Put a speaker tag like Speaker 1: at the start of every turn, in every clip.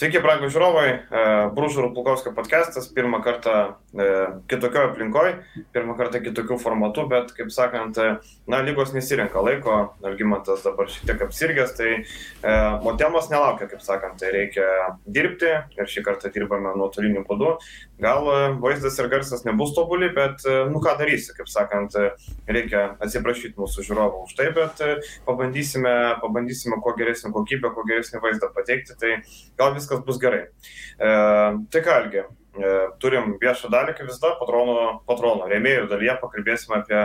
Speaker 1: Sveiki, brangų žiūrovai, e, Brūžų Rupulkovskio podcastas, pirmą kartą e, kitokioje aplinkoje, pirmą kartą kitokių formatų, bet, kaip sakant, e, na, lygos nesirenka laiko, Algymantas dabar šiek tiek apsirgęs, tai o temos nelaukia, kaip sakant, tai reikia dirbti ir šį kartą dirbame nuotoliniu būdu. Gal vaizdas ir garsas nebus tobuli, bet, nu ką darysi, kaip sakant, reikia atsiprašyti mūsų žiūrovų už tai, bet pabandysime, pabandysime kuo geresnį kokybę, kuo geresnį vaizdą pateikti, tai gal viskas viskas bus gerai. E, tai kągi, e, turim viešą dalį, kaip visada, patrono, patrono rėmėjų dalyje pakalbėsime apie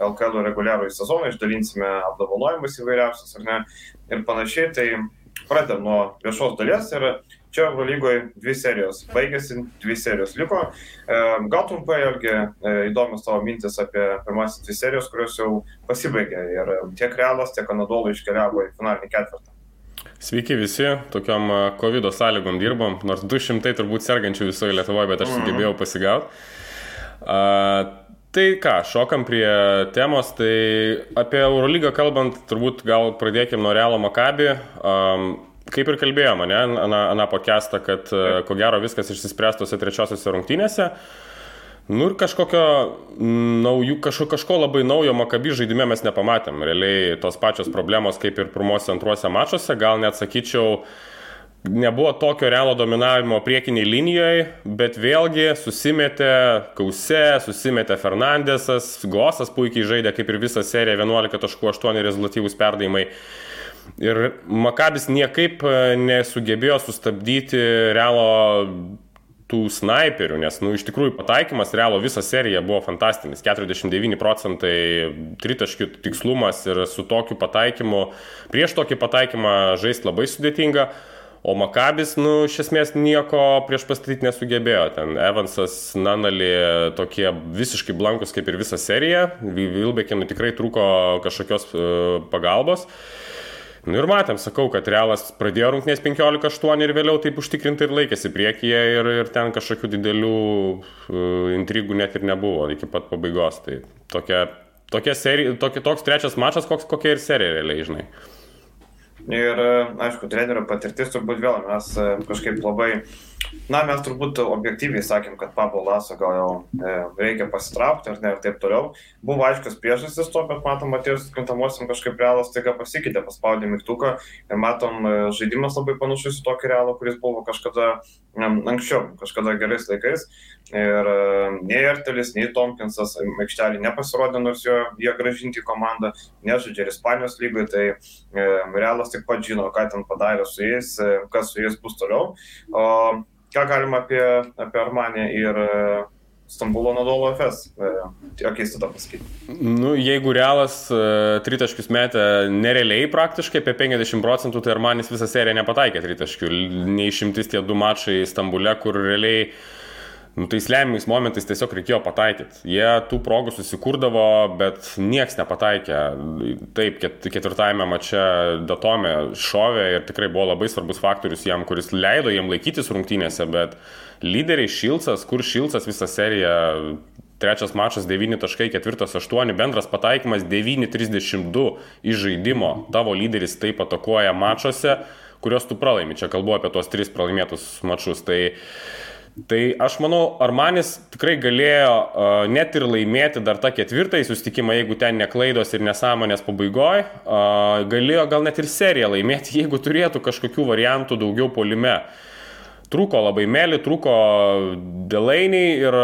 Speaker 1: LKL reguliarųjį sezoną, išdalinsime apdovanojimus įvairiausius ar ne ir panašiai. Tai pradedam nuo viešos dalies ir čia Eurolygoje dvi serijos baigėsi, dvi serijos liko. E, gal trumpai, irgi e, įdomios tavo mintis apie pirmasis dvi serijos, kurios jau pasibaigė ir tiek Realas, tiek Anadolo iškeliavo į finalinį ketvirtą.
Speaker 2: Sveiki visi, tokiam COVID sąlygom dirbom, nors 200 turbūt sergančių visoje Lietuvoje, bet aš mhm. sugebėjau pasigauti. Tai ką, šokam prie temos, tai apie Eurolygą kalbant, turbūt gal pradėkime nuo Realo Makabi. Um, kaip ir kalbėjome, ne, aną, aną podcastą, kad uh, ko gero viskas išsispręs tose trečiosiose rungtynėse. Uh, Nu ir kažkokio, naujų, kažko, kažko labai naujo Makabi žaidime mes nepamatėm. Realiai tos pačios problemos kaip ir pirmosios antruose mačiuose, gal net sakyčiau, nebuvo tokio realo dominavimo priekiniai linijoje, bet vėlgi susimetė Kause, susimetė Fernandesas, Gosas puikiai žaidė kaip ir visą seriją 11.8 rezultatyvus perdavimai. Ir Makabis niekaip nesugebėjo sustabdyti realo tų snaiperių, nes, nu, iš tikrųjų pataikymas realo visą seriją buvo fantastinis. 49 procentai tritaškių tikslumas ir su tokiu pataikymu, prieš tokį pataikymą žaisti labai sudėtinga. O Makabis, nu, iš esmės nieko prieš pastatyti nesugebėjo. Ten Evansas, Nanali tokie visiškai blankus kaip ir visa serija. Vilbekinui tikrai trūko kažkokios uh, pagalbos. Uh, Nu ir matėm, sakau, kad Realas pradėjo rungtynės 15-8 ir vėliau taip užtikrinti ir laikėsi priekyje ir, ir ten kažkokių didelių uh, intrigų net ir nebuvo iki pat pabaigos. Tai tokia, tokia serija, tokia, toks trečias mačas, koks, kokia ir serija realiai, žinai.
Speaker 1: Ir, e, aišku, trenerio patirtis turbūt vėl mes e, kažkaip labai Na, mes turbūt objektyviai sakėm, kad Pablo Laso gal jau e, reikia pasitraukti ar ne ir taip toliau. Buvo aiškios priežastis to, bet matom, atėjus krintamosiam kažkaip realas taiga pasikeitė, paspaudė mygtuką ir matom, e, žaidimas labai panašus į tokį realą, kuris buvo kažkada anksčiau, kažkada gerais laikais. Ir nei Ertelis, nei Tomkinsas aikštelį nepasirodė, nors jo jie gražinti į komandą, nežaidžia ir Ispanijos lygai, tai e, realas taip pat žino, ką ten padarė su jais, e, kas su jais bus toliau. O ką galima apie, apie Armanį ir e, Stambulo Nadolo FS. Jokiais tada pasakyti.
Speaker 2: Nu, jeigu realas uh, tritaškius metė nerealiai praktiškai apie 50 procentų, tai Armanis visą seriją nepataikė tritaškių. Neišimtis tie du mačai Stambule, kur realiai uh, nu, tais lemiamais momentais tiesiog reikėjo pataikyti. Jie tų progų susikurdavo, bet nieks nepataikė. Taip, ketvirtajame mače Datome šovė ir tikrai buvo labai svarbus faktorius jam, kuris leido jiem laikytis rungtynėse, bet lyderiai Šilcas, kur Šilcas visą seriją Trečias mačas 9 taškai, ketvirtas 8, bendras pataikymas 9-32 iš žaidimo. Tavo lyderis taip atakuoja mačuose, kuriuos tu pralaimi. Čia kalbu apie tuos tris pralaimėtus mačus. Tai uh, Tai aš manau, Armanis tikrai galėjo uh, net ir laimėti dar tą ketvirtąjį sustikimą, jeigu ten neklaidos ir nesąmonės pabaigoje. Uh, galėjo gal net ir seriją laimėti, jeigu turėtų kažkokių variantų daugiau polime. Trūko labai mėly, trūko Delainiai ir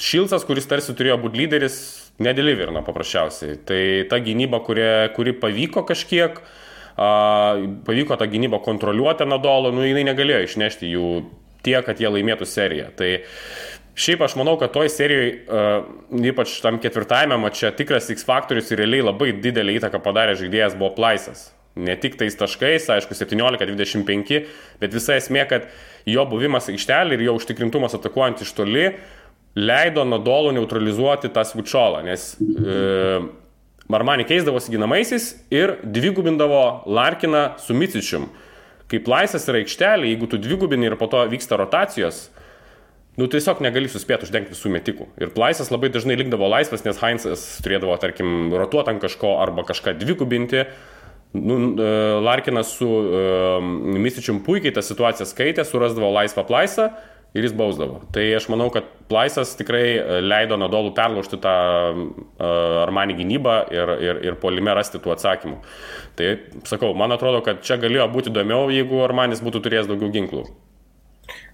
Speaker 2: Šilcas, kuris tarsi turėjo būti lyderis, nedeliverino paprasčiausiai. Tai ta gynyba, kuri, kuri pavyko kažkiek, uh, pavyko tą gynybą kontroliuoti Nadolo, nu jinai negalėjo išnešti jų tiek, kad jie laimėtų seriją. Tai Šiaip aš manau, kad toj serijoje, uh, ypač tam ketvirtajame mače, tikras X faktorius ir realiai labai didelį įtaką padarė žaidėjas buvo Plaisas. Ne tik tais taškais, aišku, 17-25, bet visa esmė, kad jo buvimas aikštelė ir jo užtikrintumas atakuojant iš toli leido Nadolų neutralizuoti tą svičiolą, nes uh, Marmani keisdavosi ginamaisiais ir dvigubindavo Larkiną su Micičium. Uh, kaip laisvas yra aikštelė, jeigu tu dvigubini ir po to vyksta rotacijos, nu tiesiog negali suspėti uždengti visų metikų. Ir laisvas labai dažnai likdavo laisvas, nes Heinzas turėdavo, tarkim, rotuoti ant kažko arba kažką dvigubinti. Nu, e, Larkinas su um, Mističium puikiai tą situaciją skaitė, surasdavo laisvą plaisą ir jis bausdavo. Tai aš manau, kad Plaisas tikrai leido Nadolų perlaužti tą uh, Armanį gynybą ir, ir, ir polime rasti tų atsakymų. Tai sakau, man atrodo, kad čia galėjo būti įdomiau, jeigu Armanis būtų turėjęs daugiau ginklų.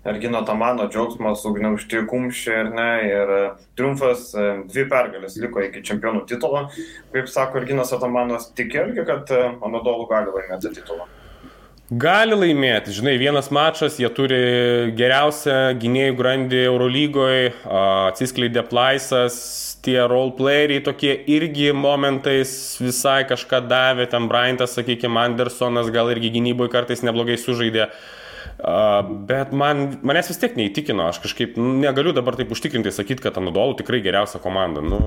Speaker 1: Ergino Tamano džiaugsmas, ugniaužti kumščiai ir ne, ir e, triumfas, e, dvi pergalės liko iki čempionų titulo. Kaip sako Erginas Atamanas, tik irgi, kad e, Anadolu gali laimėti titulą.
Speaker 2: Gali laimėti, žinai, vienas mačas, jie turi geriausią gynėjų grandį Eurolygoje, atsiskleidė Plaisas, tie roleplayeriai tokie irgi momentais visai kažką davė, ten Bryantas, sakykime, Andersonas gal irgi gynyboje kartais neblogai sužaidė. Uh, Bet man, manęs vis tiek neįtikino, aš kažkaip negaliu dabar taip užtikrinti sakyti, kad Anadolu tikrai geriausia komanda. Nu,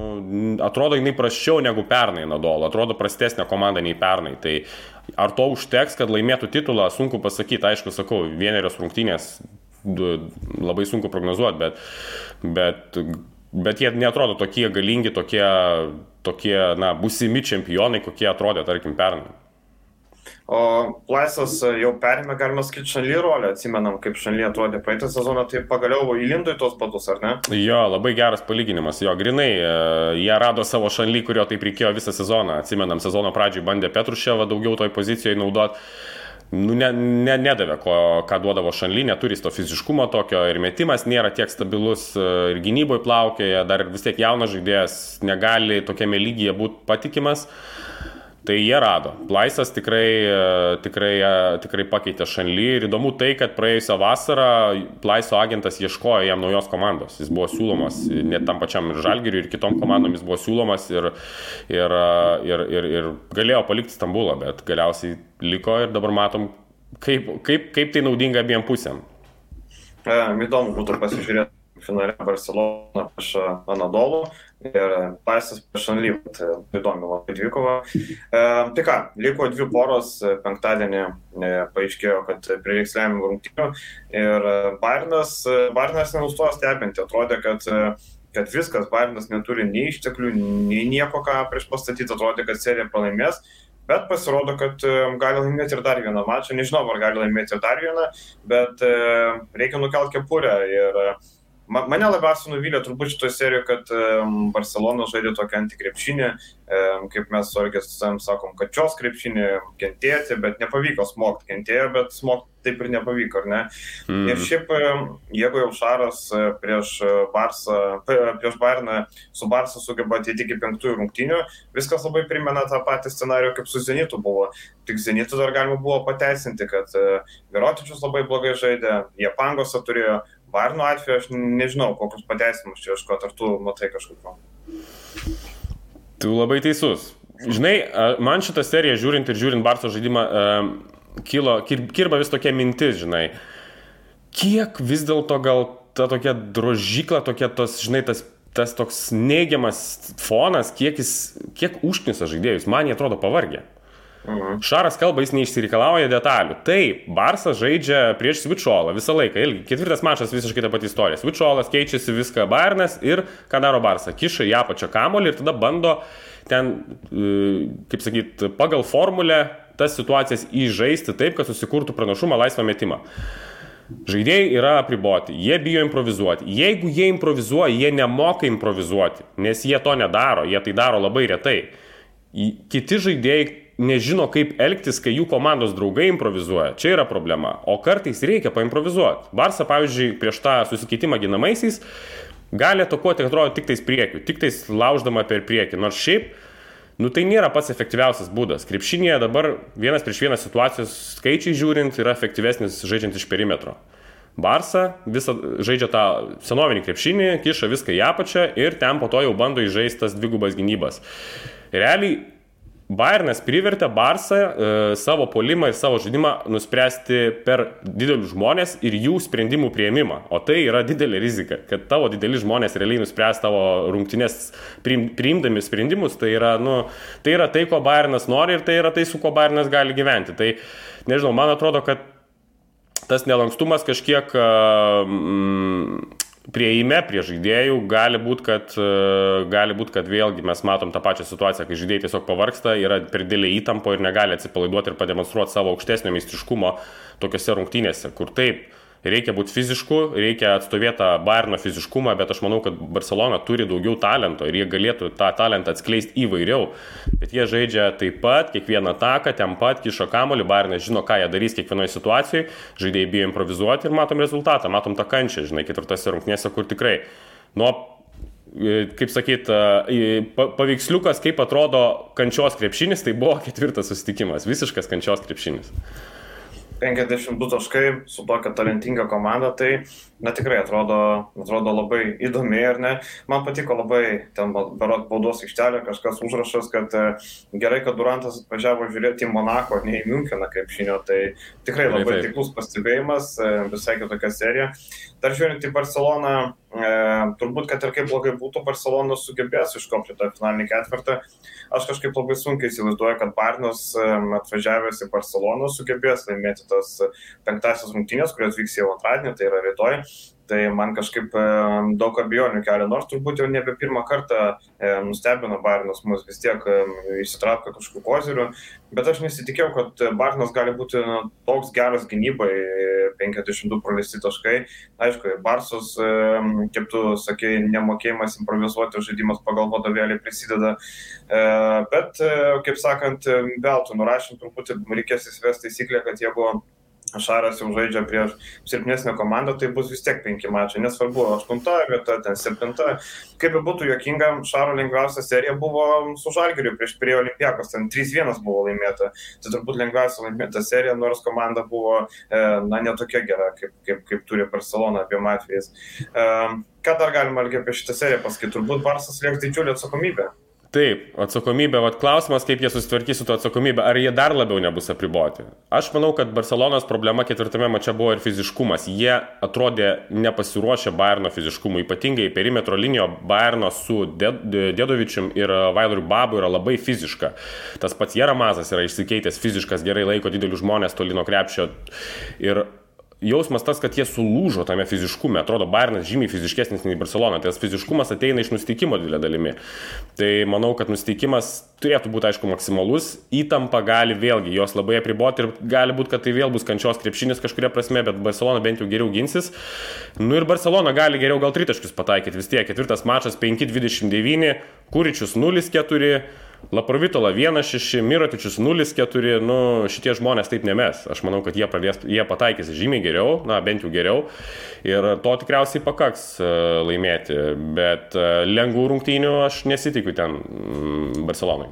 Speaker 2: atrodo, jinai praščiau negu pernai Anadolu, atrodo prastesnė komanda nei pernai. Tai ar to užteks, kad laimėtų titulą, sunku pasakyti, aišku, sakau, vienerios rungtynės labai sunku prognozuoti, bet, bet, bet jie netrodo tokie galingi, tokie, tokie na, busimi čempionai, kokie atrodė, tarkim, pernai.
Speaker 1: O Laisvas jau perėmė, galima sakyti, Šanly rolę, atsimenam, kaip Šanly atrodė praeitą sezoną, tai pagaliau įlindo į tos batus, ar ne?
Speaker 2: Jo, labai geras palyginimas, jo, grinai, e, jie rado savo Šanly, kurio taip reikėjo visą sezoną, atsimenam, sezono pradžioj bandė Petruševą daugiau toj pozicijoje naudoti. Nu, ne, ne, nedavė, ko, ką duodavo Šanly, neturi to fiziškumo tokio ir metimas nėra tiek stabilus e, ir gynyboje plaukioja, dar vis tiek jaunas žaidėjas negali tokiame lygyje būti patikimas. Uh, Tai jie rado. Plaisas tikrai, e, tikrai, e, tikrai pakeitė Šanly ir įdomu tai, kad praėjusią vasarą Plaiso agentas ieškojo jam naujos komandos. Jis buvo siūlomas net tam pačiam ir Žalgiriui, ir kitom komandom jis buvo siūlomas ir, ir, e, ir, ir, ir galėjo palikti Stambulą, bet galiausiai liko ir dabar matom, kaip, kaip, kaip tai naudinga abiem pusėm.
Speaker 1: E, įdomu būtų pasižiūrėti finale Barcelona prieš Anadolu ir Laisvas prieš Anlyvą. Tai įdomi labai dvikova. E, tai ką, liko dvi poros, penktadienį e, paaiškėjo, kad prireiks lemiamų rungtynių ir Bairnas, Bairnas nenustojo stebinti, atrodė, kad kad viskas, Bairnas neturi nei išteklių, nei nieko, ką prieš pastatyti, atrodė, kad serija pralaimės, bet pasirodo, kad gali laimėti ir dar vieną mačą, nežinau, ar gali laimėti ir dar vieną, bet reikia nukelti kepurę ir Mane labiausiai nuvylė turbūt šitoje serijoje, kad Barcelona žaidė tokį antikrepšinį, kaip mes su Argesam sakom, kad šios krepšinį kentėti, bet nepavyko smogti, kentėjo, bet smogti taip ir nepavyko, ar ne? Mm. Ir šiaip, jeigu jau Šaras e, prieš Barsą, prieš Bairną su Barsą sugeba ateiti iki penktųjų rungtynių, viskas labai primena tą patį scenarių, kaip su Zenitu buvo. Tik Zenitu dar galima buvo pateisinti, kad Virotičius e, labai blogai žaidė, jie pangosą turėjo, Varno atveju aš nežinau, kokius pateisimus čia ieškoti, ar tu matai kažkokio.
Speaker 2: Tu labai teisus. Žinai, man šitą seriją žiūrint ir žiūrint Barso žaidimą, kilo, kirba vis tokia mintis, žinai, kiek vis dėlto gal ta tokia drožykla, tokia tos, žinai, tas, tas toks neigiamas fonas, kiek jis, kiek užknisa žaidėjus, man jie atrodo pavargę. Mhm. Šaras kalba, jis neišsireikalauja detalių. Taip, Barsas žaidžia prieš Svičiolą visą laiką. Ilgi, ketvirtas mačas visiškai ta pati istorija. Svičiolas keičiasi viską Bairnas ir ką daro Barsas? Kiša į apačią kamolį ir tada bando ten, e, kaip sakyt, pagal formulę tas situacijas įžaisti taip, kad susikurtų pranašumą laisvą metimą. Žaidėjai yra apriboti, jie bijo improvizuoti. Jeigu jie improvizuoja, jie nemoka improvizuoti, nes jie to nedaro, jie tai daro labai retai. Kiti žaidėjai nežino, kaip elgtis, kai jų komandos draugai improvizuoja. Čia yra problema. O kartais reikia paimprovizuoti. Barsa, pavyzdžiui, prieš tą susikeitimą ginamaisiais gali atakuoti, atrodo, tik tais priekiu, tik tais lauždama per priekį. Nors šiaip, nu tai nėra pats efektyviausias būdas. Krepšinėje dabar vienas prieš vieną situacijos skaičiai žiūrint yra efektyvesnis žaidžiant iš perimetro. Barsa visą žaidžia tą senovinį krepšinį, kiša viską į apačią ir ten po to jau bando įžaistas dvigubas gynybas. Realiai Bayernas privertė Barsą e, savo polimą ir savo žaidimą nuspręsti per didelius žmonės ir jų sprendimų prieimimą. O tai yra didelė rizika, kad tavo dideli žmonės realiai nuspręs tavo rungtynės priim, priimdami sprendimus. Tai yra, nu, tai yra tai, ko Bayernas nori ir tai yra tai, su kuo Bayernas gali gyventi. Tai nežinau, man atrodo, kad tas nelankstumas kažkiek mm, prieime prie žaidėjų gali būti, kad, gali būt, kad vėlgi mes matom tą pačią situaciją, kai žaidėjai tiesiog pavarksta, yra per dėlį įtampo ir negali atsipalaiduoti ir pademonstruoti savo aukštesnio meistriškumo tokiuose rungtynėse, kur taip reikia būti fizišku, reikia atstovėti tą Bayerno fiziškumą, bet aš manau, kad Barcelona turi daugiau talento ir jie galėtų tą talentą atskleisti įvairiau. Bet jie žaidžia taip pat, kiekvieną taką, ten pat kiša kamolį, Bayernas žino, ką jie darys kiekvienoje situacijoje, žaidėjai bijo improvizuoti ir matom rezultatą, matom tą kančią, žinai, ketvirtose rungtynėse, kur tikrai nuo e, kaip sakyt, e, paveiksliukas, kaip atrodo kančios krepšinis, tai buvo ketvirtas susitikimas, visiškas kančios krepšinis.
Speaker 1: 52 taškai su tokia talentinga komanda, tai na tikrai atrodo, atrodo labai įdomi ir ne. Man patiko labai ten berot baudos aikštelė, kažkas užrašas, kad e, gerai, kad Durantas atvažiavo žiūrėti į Monako, ne į Müncheną kaip žinio, tai tikrai labai tiklus pastebėjimas, e, visai kitokia serija. Dar žiūrint į Barceloną, e, turbūt, kad ir kaip blogai būtų, Barcelona sugebės iškopti tą finalinį ketvirtą. Aš kažkaip labai sunkiai įsivaizduoju, kad Barnas e, atvažiavęs į Barceloną sugebės laimėti tas penktasias rungtynės, kurios vyks jau antradienį, tai yra rytoj. Tai man kažkaip e, daug abejonių kelia, nors turbūt jau nebe pirmą kartą e, nustebino Barinas mus vis tiek e, įsitraukė kažkokiu koziriu, bet aš nesitikėjau, kad Barinas gali būti toks geras gynybai, 52 praleisti taškai. Aišku, Barsos, kaip tu sakai, nemokėjimas improvizuoti žaidimas pagal vadovėlį prisideda, bet, kaip sakant, vėl tu nurašym truputį reikės įsivesti taisyklę, kad jeigu Šaras jau žaidžia prieš silpnesnę komandą, tai bus vis tiek penki mačai. Nesvarbu, aštunta vieta, ten septinta. Kaip be būtų jokinga, Šaro lengviausia serija buvo su Žalgiriu prieš prie Olimpiakos, ten 3-1 buvo laimėta. Tai turbūt lengviausia laimėta serija, nors komanda buvo, e, na, netokia gera, kaip, kaip, kaip turi Barcelona abiem atvejais. E, ką dar galima apie šitą seriją pasakyti? Turbūt Barsas lieks didžiulį atsakomybę.
Speaker 2: Taip, atsakomybė, vad klausimas, kaip jie susitvarkys su to atsakomybė, ar jie dar labiau nebus apriboti. Aš manau, kad Barcelonos problema ketvirtame mače buvo ir fiziškumas. Jie atrodė nepasiruošę Bayerno fiziškumui, ypatingai perimetro linijo Bayerno su Dėdovičium ir Vailuriu Babu yra labai fiziška. Tas pats Jeramazas yra išsikeitęs fiziškas, gerai laiko didelius žmonės tolino krepšio. Ir jausmas tas, kad jie sulūžo tame fiziškume. Atrodo, Bayernas žymiai fiziškesnis nei Barcelona. Tai tas fiziškumas ateina iš nusteikimo didelė dalimi. Tai manau, kad nusteikimas turėtų būti, aišku, maksimalus. Įtampa gali vėlgi jos labai apriboti ir gali būti, kad tai vėl bus kančios krepšinis kažkuria prasme, bet Barcelona bent jau geriau ginsis. Nu ir Barcelona gali geriau gal tritaškius pataikyti vis tiek. Ketvirtas mačas 5-29, Kuričius 0-4. Laprovitola 1-6, Mirotičius 0-4, nu šitie žmonės taip nemes. Aš manau, kad jie, pradės, jie pataikys žymiai geriau, na bent jau geriau. Ir to tikriausiai pakaks e, laimėti, bet e, lengvų rungtynių aš nesitikiu ten mm, Barcelonai.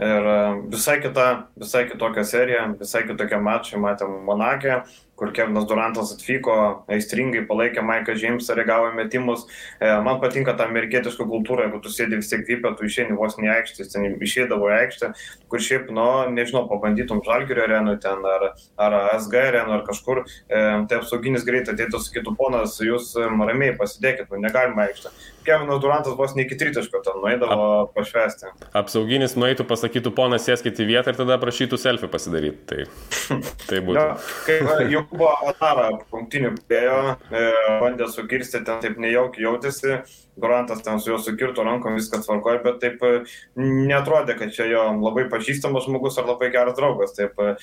Speaker 1: Ir e, visai kita, visai kitokia serija, visai kitokie mačai, matėm Monakė, kur Kevinas Durantas atvyko, aistringai palaikė Maiką Džeimsą, reagavo į metimus. E, man patinka ta amerikietiška kultūra, jeigu tu sėdi vis tiek vypė, tu išėjai vos ne aikštė, ten išėdavo į aikštę, kur šiaip, nu, nežinau, pabandytum Žalgirio arenų ten ar, ar SG arenų ar kažkur, e, tai apsauginis greitai ateitų, sakytų, ponas, jūs ramiai pasidėkit, nu, negalima aikštę. Kevinas Durantas vos ne iki tritaško ten nueidavo Ap, pašvesti.
Speaker 2: Apsauginis nueitų, pasakytų, ponas, sėskite į vietą ir tada prašytų selfie pasidaryti. Tai, tai būtų.
Speaker 1: Ja, kaip, jau buvo Atara rungtinių bėjo, e, bandė sukirsti, ten taip nejaukiai jautėsi, Durantas ten su juo sukirto rankom, viskas tvarkoja, bet taip e, netrodė, kad čia jo labai pažįstamas žmogus ar labai geras draugas. Taip e,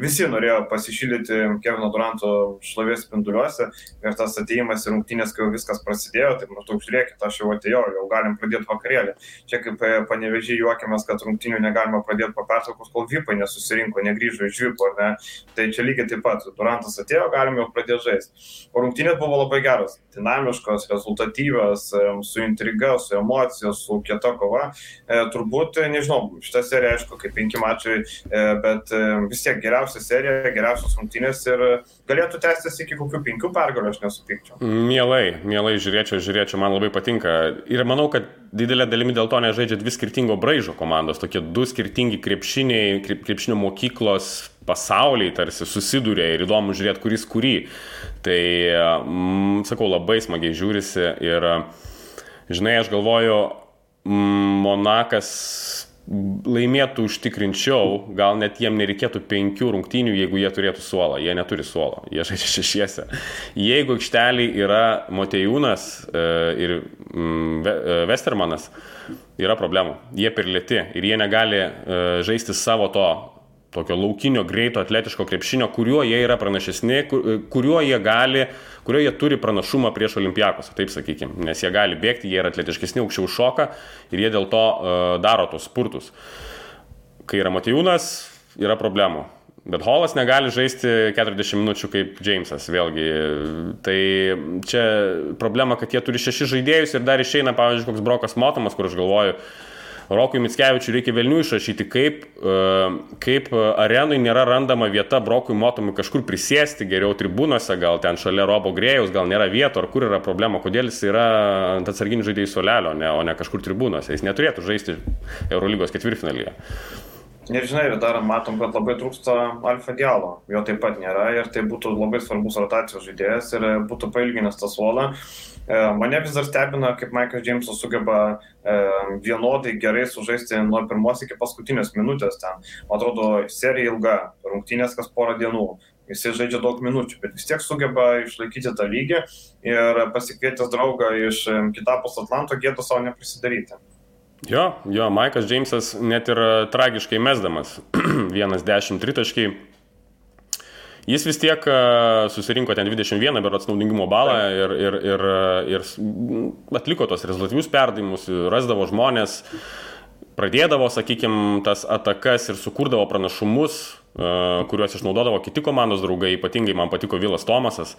Speaker 1: visi norėjo pasišildyti Kevino Duranto šlovės spinduliuose ir tas ateimas į rungtynės, kai jau viskas prasidėjo, tai maždaug žiūrėkit, aš jau atėjau, jau galim pradėti vakarėlį. Čia kaip e, panevežiai juokiamės, kad rungtynių negalima pradėti po pertraukos, kol Vipai nesusirinko, negryžo iš Vipo, ar ne? Tai čia lygiai taip pat, Durantas atėjo, galim jau pradėti žaisti. O rungtynės buvo labai geros, dinamiškos, rezultatyvios, su intriga, su emocija, su kieta kova. E, turbūt, e, nežinau, šitą seriją, aišku, kaip penki mačiai, e, bet e, vis tiek geriausia serija, geriausios rungtynės ir galėtų tęstis iki kokių penkių pergalių, aš nesupykčiau.
Speaker 2: Mielai, mielai žiūrėčiau, žiūrėčiau, man labai patinka. Ir manau, kad didelė dalimi dėl to nežaidžia dvi skirtingo braižo komandos, tokie du skirtingi krepšiniai, krepšinio mokyklos pasauliai tarsi susiduria ir įdomu žiūrėti, kuris kurį. Tai, mm, sakau, labai smagiai žiūrisi ir uh, Žinai, aš galvoju, mm, Monakas laimėtų užtikrinčiau, gal net jiem nereikėtų penkių rungtynių, jeigu jie turėtų suolą. Jie neturi suolo, jie žaidžia šešiese. Jeigu aikštelį yra Motejūnas e, ir mm, e, Westermanas, yra problemų. Jie per lėti ir jie negali e, žaisti savo to tokio laukinio, greito, atletiško krepšinio, kuriuo jie yra pranašesni, kuriuo jie gali, kuriuo jie turi pranašumą prieš olimpijakos, taip sakykime, nes jie gali bėgti, jie yra atletiškesni, aukščiau šoka ir jie dėl to uh, daro tos spurtus. Kai yra Matijūnas, yra problemų. Bet Holas negali žaisti 40 minučių kaip Jamesas, vėlgi. Tai čia problema, kad jie turi šešis žaidėjus ir dar išeina, pavyzdžiui, koks Brokas Motomas, kur aš galvoju, uh, Rokui Mitskevičiui reikia Vilnių išrašyti, kaip, e, kaip arenui nėra randama vieta Brokui Motomui kažkur prisėsti, geriau tribūnose, gal ten šalia Robo Grėjaus, gal nėra vietų, ar kur yra problema, kodėl jis yra ant atsarginių žaidėjų solelio, ne, o ne kažkur tribūnose. Jis neturėtų žaisti Eurolygos ketvirtfinalyje.
Speaker 1: Nežinai, ir dar matom, kad labai trūksta alfa dialo, jo taip pat nėra ir tai būtų labai svarbus rotacijos žaidėjas ir būtų pailginęs tą suolą. E, mane vis dar stebina, kaip Michael Jamesas sugeba e, vienodai gerai sužaisti nuo pirmos iki paskutinės minutės ten. Man atrodo, serija ilga, rungtynės kas porą dienų. Jisai žaidžia daug minučių, bet vis tiek sugeba išlaikyti tą lygį ir pasikvietęs draugą iš e, kitapus Atlanto gėtų savo neprisidaryti.
Speaker 2: Jo, jo, Maikas Džeimsas net ir tragiškai mesdamas. Vienas dešimt tritaškiai Jis vis tiek e, susirinko ten 21 berots naudingumo balą ir, ir, ir, ir atliko tos rezultatyvius perdavimus, rasdavo žmonės, pradėdavo, sakykime, tas atakas ir sukurdavo pranašumus, e, kuriuos išnaudodavo kiti komandos draugai, ypatingai man patiko Vilas Tomasas,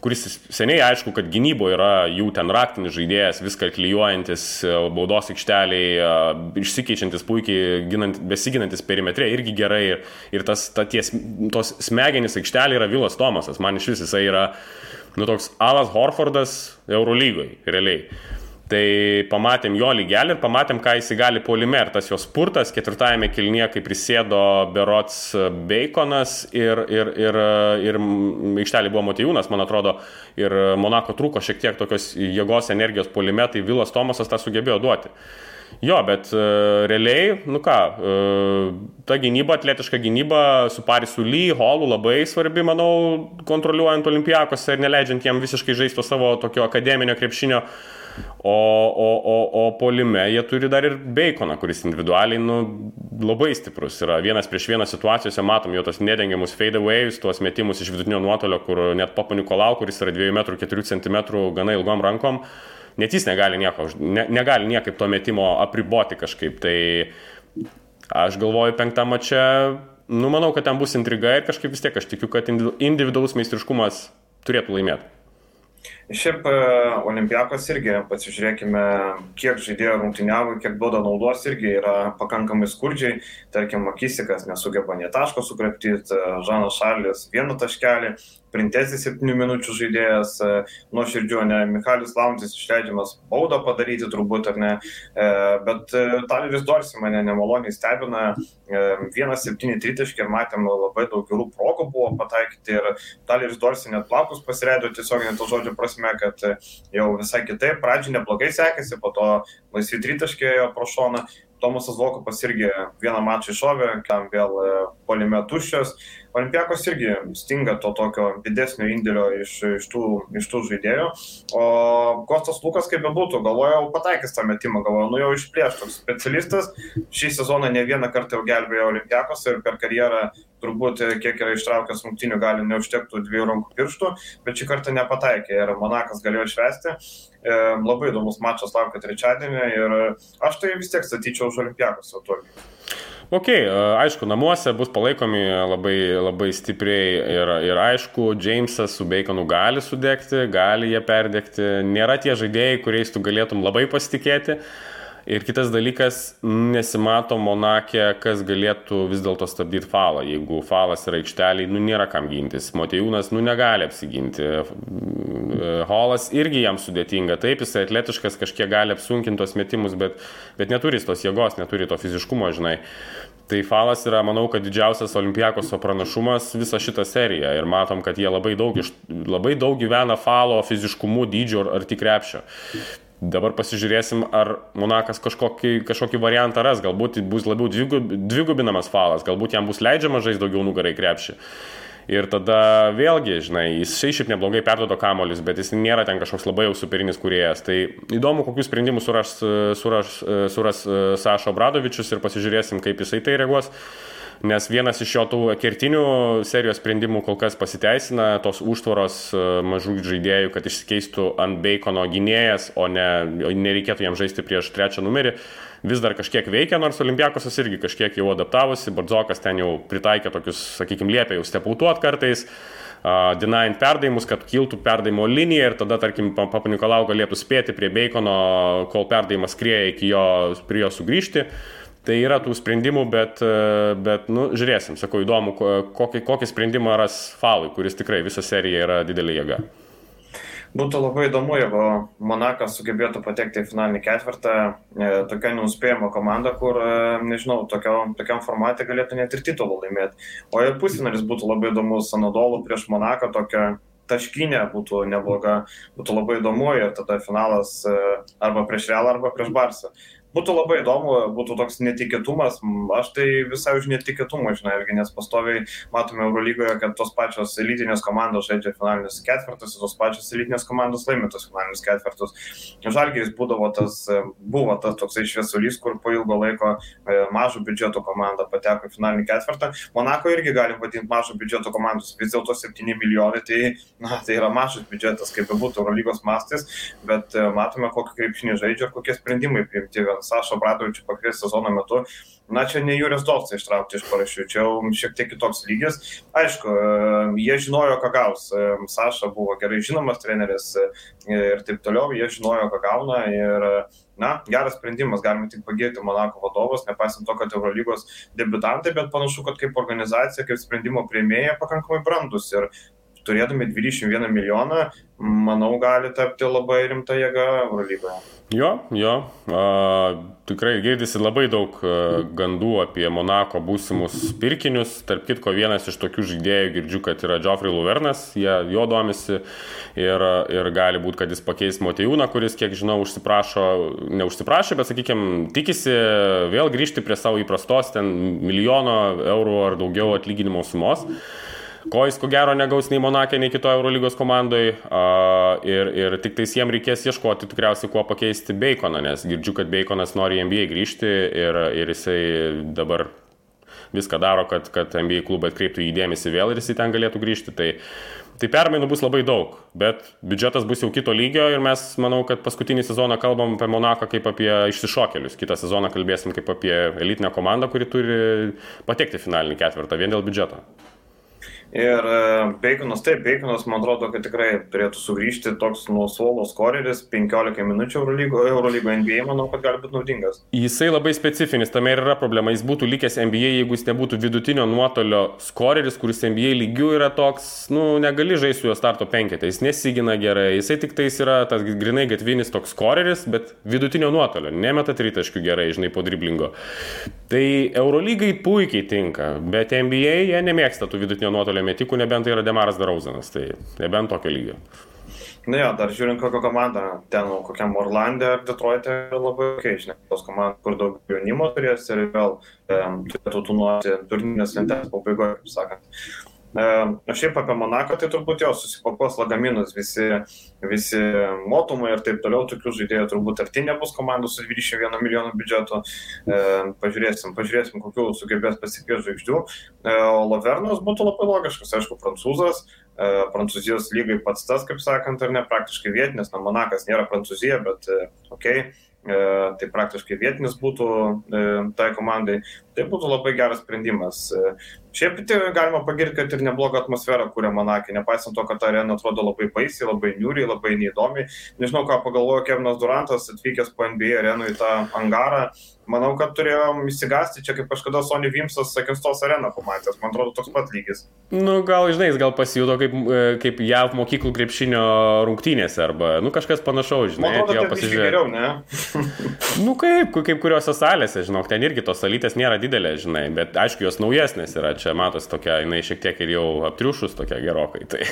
Speaker 2: kuris seniai aišku, kad gynybo yra jų ten raktinis žaidėjas, viską klyjuojantis, baudos aikšteliai, išsikeičiantis puikiai, ginant, besiginantis perimetrė irgi gerai. Ir, ir tas, ta ties, tos smegenys aikštelė yra Vilas Tomasas, man iš vis jisai yra, nu toks Alas Horfordas Eurolygoje, realiai. Tai pamatėm jo lygelį ir pamatėm, ką jis gali polime. Ir tas jos spurtas ketvirtajame kilnie, kai prisėdo Berots Baconas ir, ir, ir, ir aikštelė buvo Motijūnas, man atrodo, ir Monako trūko šiek tiek tokios jėgos energijos polime, tai Vilas Tomasas tą sugebėjo duoti. Jo, bet uh, realiai, nu ką, uh, ta gynyba, atletiška gynyba su Parisu Lee, Holu labai svarbi, manau, kontroliuojant olimpijakose ir neleidžiant jiem visiškai žaisti savo tokio akademinio krepšinio O, o, o, o polime jie turi dar ir Baconą, kuris individualiai nu, labai stiprus yra. Vienas prieš vieną situacijose matom jo tos nedengiamus fadeaways, tuos metimus iš vidutinio nuotolio, kur net Papa Nikolau, kuris yra 2 m 4 cm gana ilgom rankom, net jis negali, nieko, ne, negali niekaip to metimo apriboti kažkaip. Tai aš galvoju, penktame čia, nu manau, kad ten bus intriga ir kažkaip vis tiek aš tikiu, kad individualus meistriškumas turėtų laimėti.
Speaker 1: Šiaip e, olimpiakos irgi, pasižiūrėkime, kiek žaidėjo rungtyniavo, kiek duoda naudos, irgi yra pakankamai skurdžiai. Tarkim, Makisikas nesugeba nie taško sukreptyti, Žanas Šarlis vieną taškelį, Printezis 7 minučių žaidėjas, e, nuo širdžių, ne, Michalis Launtis išleidžiamas baudą padaryti turbūt, ar ne, e, bet Taleris Dorsi mane nemaloniai stebina, 1-7 tritaškį ir matėm labai daug gerų progų buvo pataikyti ir Taleris Dorsi net plaukus pasireido tiesiog net to žodžio prasme, kad jau visai kitaip, pradžioje neblogai sekėsi, po to laisvi tritaškėjo pro šoną, Tomasas Vokupas irgi vieną mačą iššovė, kam vėl polime tuščios. Olimpiakos irgi stinga to tokio didesnio indėlio iš, iš, tų, iš tų žaidėjų. O Kostas Lukas, kaip bebūtų, galvojau, pataikys tą metimą, galvojau, nu jau išplėštas specialistas. Šį sezoną ne vieną kartą jau gelbėjo Olimpiakos ir per karjerą turbūt kiek yra ištraukęs rungtinių, gali neužtektų dviejų rankų pirštų, bet šį kartą nepataikė ir Monakas galėjo švesti. E, labai įdomus mačas laukia trečiadienį ir aš tai vis tiek statyčiau už Olimpiakos tokį.
Speaker 2: Ok, e, aišku, namuose bus palaikomi labai, labai stipriai ir, ir aišku, Jamesas su Baconu gali sudegti, gali jie perdegti. Nėra tie žaidėjai, kuriais tu galėtum labai pasitikėti. Ir kitas dalykas, nesimato Monakė, kas galėtų vis dėlto stabdyti falą. Jeigu falas yra aikšteliai, nu nėra kam gintis. Motejūnas, nu negali apsiginti. Holas irgi jam sudėtinga. Taip, jis atletiškas, kažkiek gali apsunkinti tos metimus, bet, bet neturi tos jėgos, neturi to fiziškumo, žinai. Tai falas yra, manau, kad didžiausias olimpiakoso pranašumas visą šitą seriją. Ir matom, kad jie labai daug, iš, labai daug gyvena falo fiziškumu, dydžio ar tik krepšio. Dabar pasižiūrėsim, ar Monakas kažkokį, kažkokį variantą ras, galbūt bus labiau dvigubinamas falas, galbūt jam bus leidžiama žaisti daugiau nugarai krepšį. Ir tada vėlgi, žinai, jis šiaip neblogai perdodo kamolius, bet jis nėra ten kažkoks labai jau superinis kuriejas. Tai įdomu, kokius sprendimus suras, suras, suras Sašo Bradovičius ir pasižiūrėsim, kaip jisai tai reaguos. Nes vienas iš jo tų kertinių serijos sprendimų kol kas pasiteisina, tos užtvaros mažų žaidėjų, kad išsikeistų ant Bacono gynėjas, o ne, nereikėtų jam žaisti prieš trečią numerį vis dar kažkiek veikia, nors Olimpiakosas irgi kažkiek jau adaptavosi, Bardzokas ten jau pritaikė tokius, sakykime, liepia jau stepautuot kartais, uh, denying perdavimus, kad kiltų perdavimo linija ir tada, tarkim, Papanikolau galėtų spėti prie Bacono, kol perdavimas krieja iki jo, prie jo sugrįžti. Tai yra tų sprendimų, bet, bet nu, žiūrėsim, sakau, įdomu, kokį, kokį sprendimą ras Falui, kuris tikrai visą seriją yra didelė jėga.
Speaker 1: Būtų labai įdomu, jeigu Monakas sugebėtų patekti į finalinį ketvirtą, e, tokia nenuspėjama komanda, kur, e, nežinau, tokio, tokiam formatė galėtų net ir titulą laimėti. O ir pusinaris būtų labai įdomus Anadolu prieš Monaką, tokia taškinė būtų nebloga, būtų labai įdomu ir tada finalas e, arba prieš Realą, arba prieš Barsą. Būtų labai įdomu, būtų toks netikėtumas, aš tai visai už netikėtumą, žinai, irgi, nes pastoviai matome Eurolygoje, kad tos pačios elitinės komandos žaidžia finalinius ketvirtus, tos pačios elitinės komandos laimė tos finalinius ketvirtus. Žalgiris būdavo tas, buvo tas toksai šviesulys, kur po ilgo laiko e, mažo biudžeto komanda pateko į finalinį ketvirtą. Monako irgi galim vadinti mažo biudžeto komandos, vis dėlto 7 milijonai, tai, na, tai yra mažas biudžetas, kaip bebūtų Eurolygos mastais, bet e, matome, kokį krepšinį žaidžia ir kokie sprendimai priimti Sašo Bradovičių pakviesti sezono metu, na čia ne Jūris Dovcai ištraukti iš parašių, čia jau šiek tiek kitoks lygis. Aišku, e, jie žinojo, ką gaus. E, Saša buvo gerai žinomas treneris e, ir taip toliau, jie žinojo, ką gauna ir na, geras sprendimas, galime tik pagėti Monako vadovus, nepaisant to, kad Eurolygos debutantai, bet panašu, kad kaip organizacija, kaip sprendimo prieimėja pakankamai brandus ir turėdami 21 milijoną, manau, gali tapti labai rimta jėga Eurolygoje.
Speaker 2: Jo, jo, a, tikrai girdisi labai daug gandų apie Monako būsimus pirkinius. Tarp kitko, vienas iš tokių žaidėjų girdžiu, kad yra Geoffrey Luvernas, jie jo domisi ir, ir gali būti, kad jis pakeis Motejūną, kuris, kiek žinau, užsiprašo, neužsiprašė, bet, sakykime, tikisi vėl grįžti prie savo įprastos ten milijono eurų ar daugiau atlyginimo sumos ko jis ko gero negaus nei Monakė, nei kitoje Eurolygos komandoje. Ir, ir tik tais jiem reikės ieškoti tikriausiai kuo pakeisti Baconą, nes girdžiu, kad Baconas nori į NBA grįžti ir, ir jisai dabar viską daro, kad, kad NBA klubai atkreiptų įdėmėsi vėl ir jisai ten galėtų grįžti. Tai, tai permainų bus labai daug, bet biudžetas bus jau kito lygio ir mes, manau, kad paskutinį sezoną kalbam apie Monaką kaip apie išsišokėlius. Kitą sezoną kalbėsim kaip apie elitinę komandą, kuri turi patekti finalinį ketvirtą vien dėl biudžeto.
Speaker 1: Ir e, Baconas, taip, Baconas, man atrodo, kad tikrai turėtų sugrįžti toks nuo suolo skoreris, 15 minučių Eurolygo, Eurolygo NBA, manau, kad gali būti naudingas.
Speaker 2: Jisai labai specifinis, tame ir yra problema. Jis būtų likęs NBA, jeigu jis nebūtų vidutinio nuotolio skoreris, kuris NBA lygių yra toks, nu, negali žaisti su jo starto penketė, jis nesigina gerai, jisai tik tais yra tas grinai gatvinis toks skoreris, bet vidutinio nuotolio, nemeta tritaškių gerai, žinai, po driblingo. Tai Eurolygai puikiai tinka, bet NBA jie nemėgsta tų vidutinio nuotolio nuotolio metikų, nebent tai yra Demaras Darauzanas, tai nebent tokio lygio.
Speaker 1: Na jo, dar žiūrint kokią komandą, ten kokiam Orlandė ar Detroitė labai keičia. Tos komandos, kur daug jaunimo turės ir vėl um, turėtų tūnuoti turninės lentelės pabaigoje, kaip sakant. O šiaip apie Monaką, tai turbūt jo susipakuos lagaminus visi, visi motumai ir taip toliau, tokių žaidėjų turbūt arti nebus komandų su 21 milijonų biudžetu. Pažiūrėsim, pažiūrėsim, kokių sugebės pasikviesti žvaigždžių. O Lavernas būtų labai logiškas, aišku, prancūzas, Prancūzijos lygai pats tas, kaip sakant, ar ne, praktiškai vietinis, na, Monakas nėra Prancūzija, bet okei. Okay tai praktiškai vietinis būtų tai komandai, tai būtų labai geras sprendimas. Šiaip tai galima pagirti, kad ir neblogą atmosferą kūrė Monakė, nepaisant to, kad ta arena atrodo labai baisiai, labai niūriai, labai neįdomi. Nežinau, ką pagalvojo Kevinas Durantas, atvykęs po NBA arenų į tą angarą. Manau, kad turėjom įsigasti čia, kaip kažkada Sony Vimsas Sakinstos areną pamatęs. Man atrodo, toks pat lygis.
Speaker 2: Nu, gal, žinai, jis gal pasijuto kaip, e, kaip JAV mokyklų krepšinio rungtynėse arba, nu, kažkas panašaus, žinai,
Speaker 1: atėjo pasižiūrėti. Geriau, ne?
Speaker 2: nu, kaip, kaip kuriuose salėse, žinok, ten irgi tos salytės nėra didelės, žinai, bet aišku, jos naujesnės yra čia matosi tokia, jinai šiek tiek ir jau aptriušus tokia gerokai. Tai,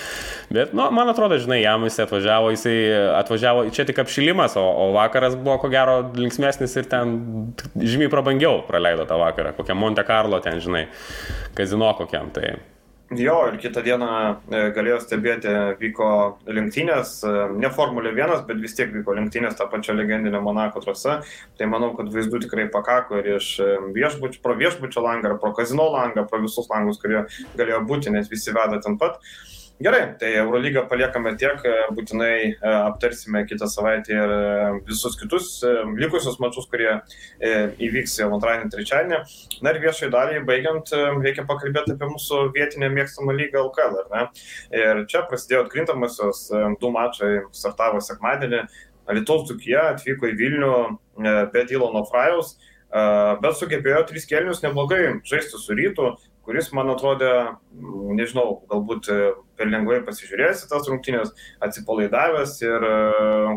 Speaker 2: Bet, nu, man atrodo, žinai, jam jis atvažiavo, jisai atvažiavo, čia tik apšilimas, o, o vakaras buvo ko gero linksmėsnis ir ten žymiai prabangiau praleido tą vakarą, kokiam Monte Carlo ten, žinai, kazino kokiam. Tai
Speaker 1: Jo, ir kitą dieną e, galėjo stebėti, vyko lenktynės, e, ne Formulė 1, bet vis tiek vyko lenktynės tą pačią legendinę Monako trasą. Tai manau, kad vaizdų tikrai pakako ir iš e, viešbučio, pro viešbučio langą, pro kazino langą, pro visus langus, kurie galėjo būti, nes visi veda ten pat. Uh, Gerai, tai Eurolygą paliekame tiek, e, būtinai e, aptarsime kitą savaitę ir e, visus kitus likusius mačius, kurie įvyks jau antradienį, trečiadienį. Na ir viešai daliai baigiant, reikia pakalbėti apie mūsų vietinę mėgstamą lygą LKL. Ir čia prasidėjo atkrintamosios, du mačai startavo sekmadienį. Lietuvos Dukija atvyko į Vilnių be Ilono Frajaus, bet sugebėjo tris kelnius neblogai žaisti su rytu, kuris man atrodė, nežinau, galbūt e, per lengvai pasižiūrėjęs į tas rungtynės, atsipalaidavęs ir e,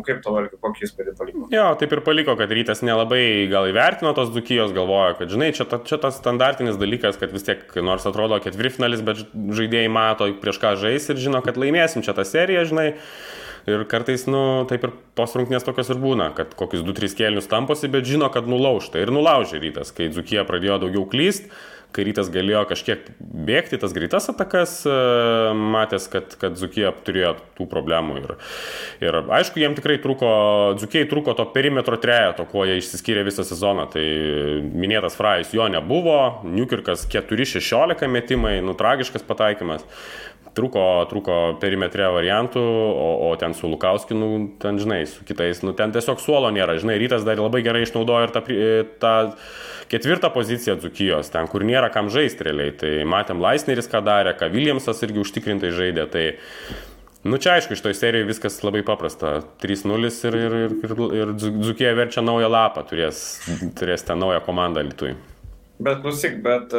Speaker 1: kaip to valgiu, kokį įspūdį paliko.
Speaker 2: Jo, taip ir paliko, kad rytas nelabai gal įvertino tos dukijos, galvoja, kad, žinai, čia, ta, čia tas standartinis dalykas, kad vis tiek, nors atrodo ketvirtfinalis, bet žaidėjai mato, prieš ką žais ir žino, kad laimėsim čia tą seriją, žinai. Ir kartais, nu, taip ir tos rungtynės tokios ir būna, kad kokius 2-3 kėlinius tamposi, bet žino, kad nulaužta. Ir nulaužė rytas, kai Dzukija pradėjo daugiau klyst kai rytas galėjo kažkiek bėgti tas greitas atakas, e, matęs, kad, kad Zukija turėjo tų problemų. Ir, ir aišku, jiem tikrai trūko, Zukijai trūko to perimetro trejato, kuo jie išsiskyrė visą sezoną. Tai minėtas Frajus jo nebuvo, Newkirkas 4-16 metimai, nu tragiškas pataikymas trūko, trūko perimetre variantų, o, o ten su Lukauskinu, ten žinai, su kitais, nu ten tiesiog suolo nėra, žinai, rytas dar labai gerai išnaudojo ir tą, tą ketvirtą poziciją Dzukijos, ten kur nėra kam žaisti realiai, tai matėm Laisneris ką darė, ką Williamsas irgi užtikrintai žaidė, tai Nu čia aišku, iš toj serijai viskas labai paprasta. 3-0 ir, ir, ir, ir, ir Dzukija verčia naują lapą, turės, turės tą naują komandą Lietuvai.
Speaker 1: Bet klausyk, bet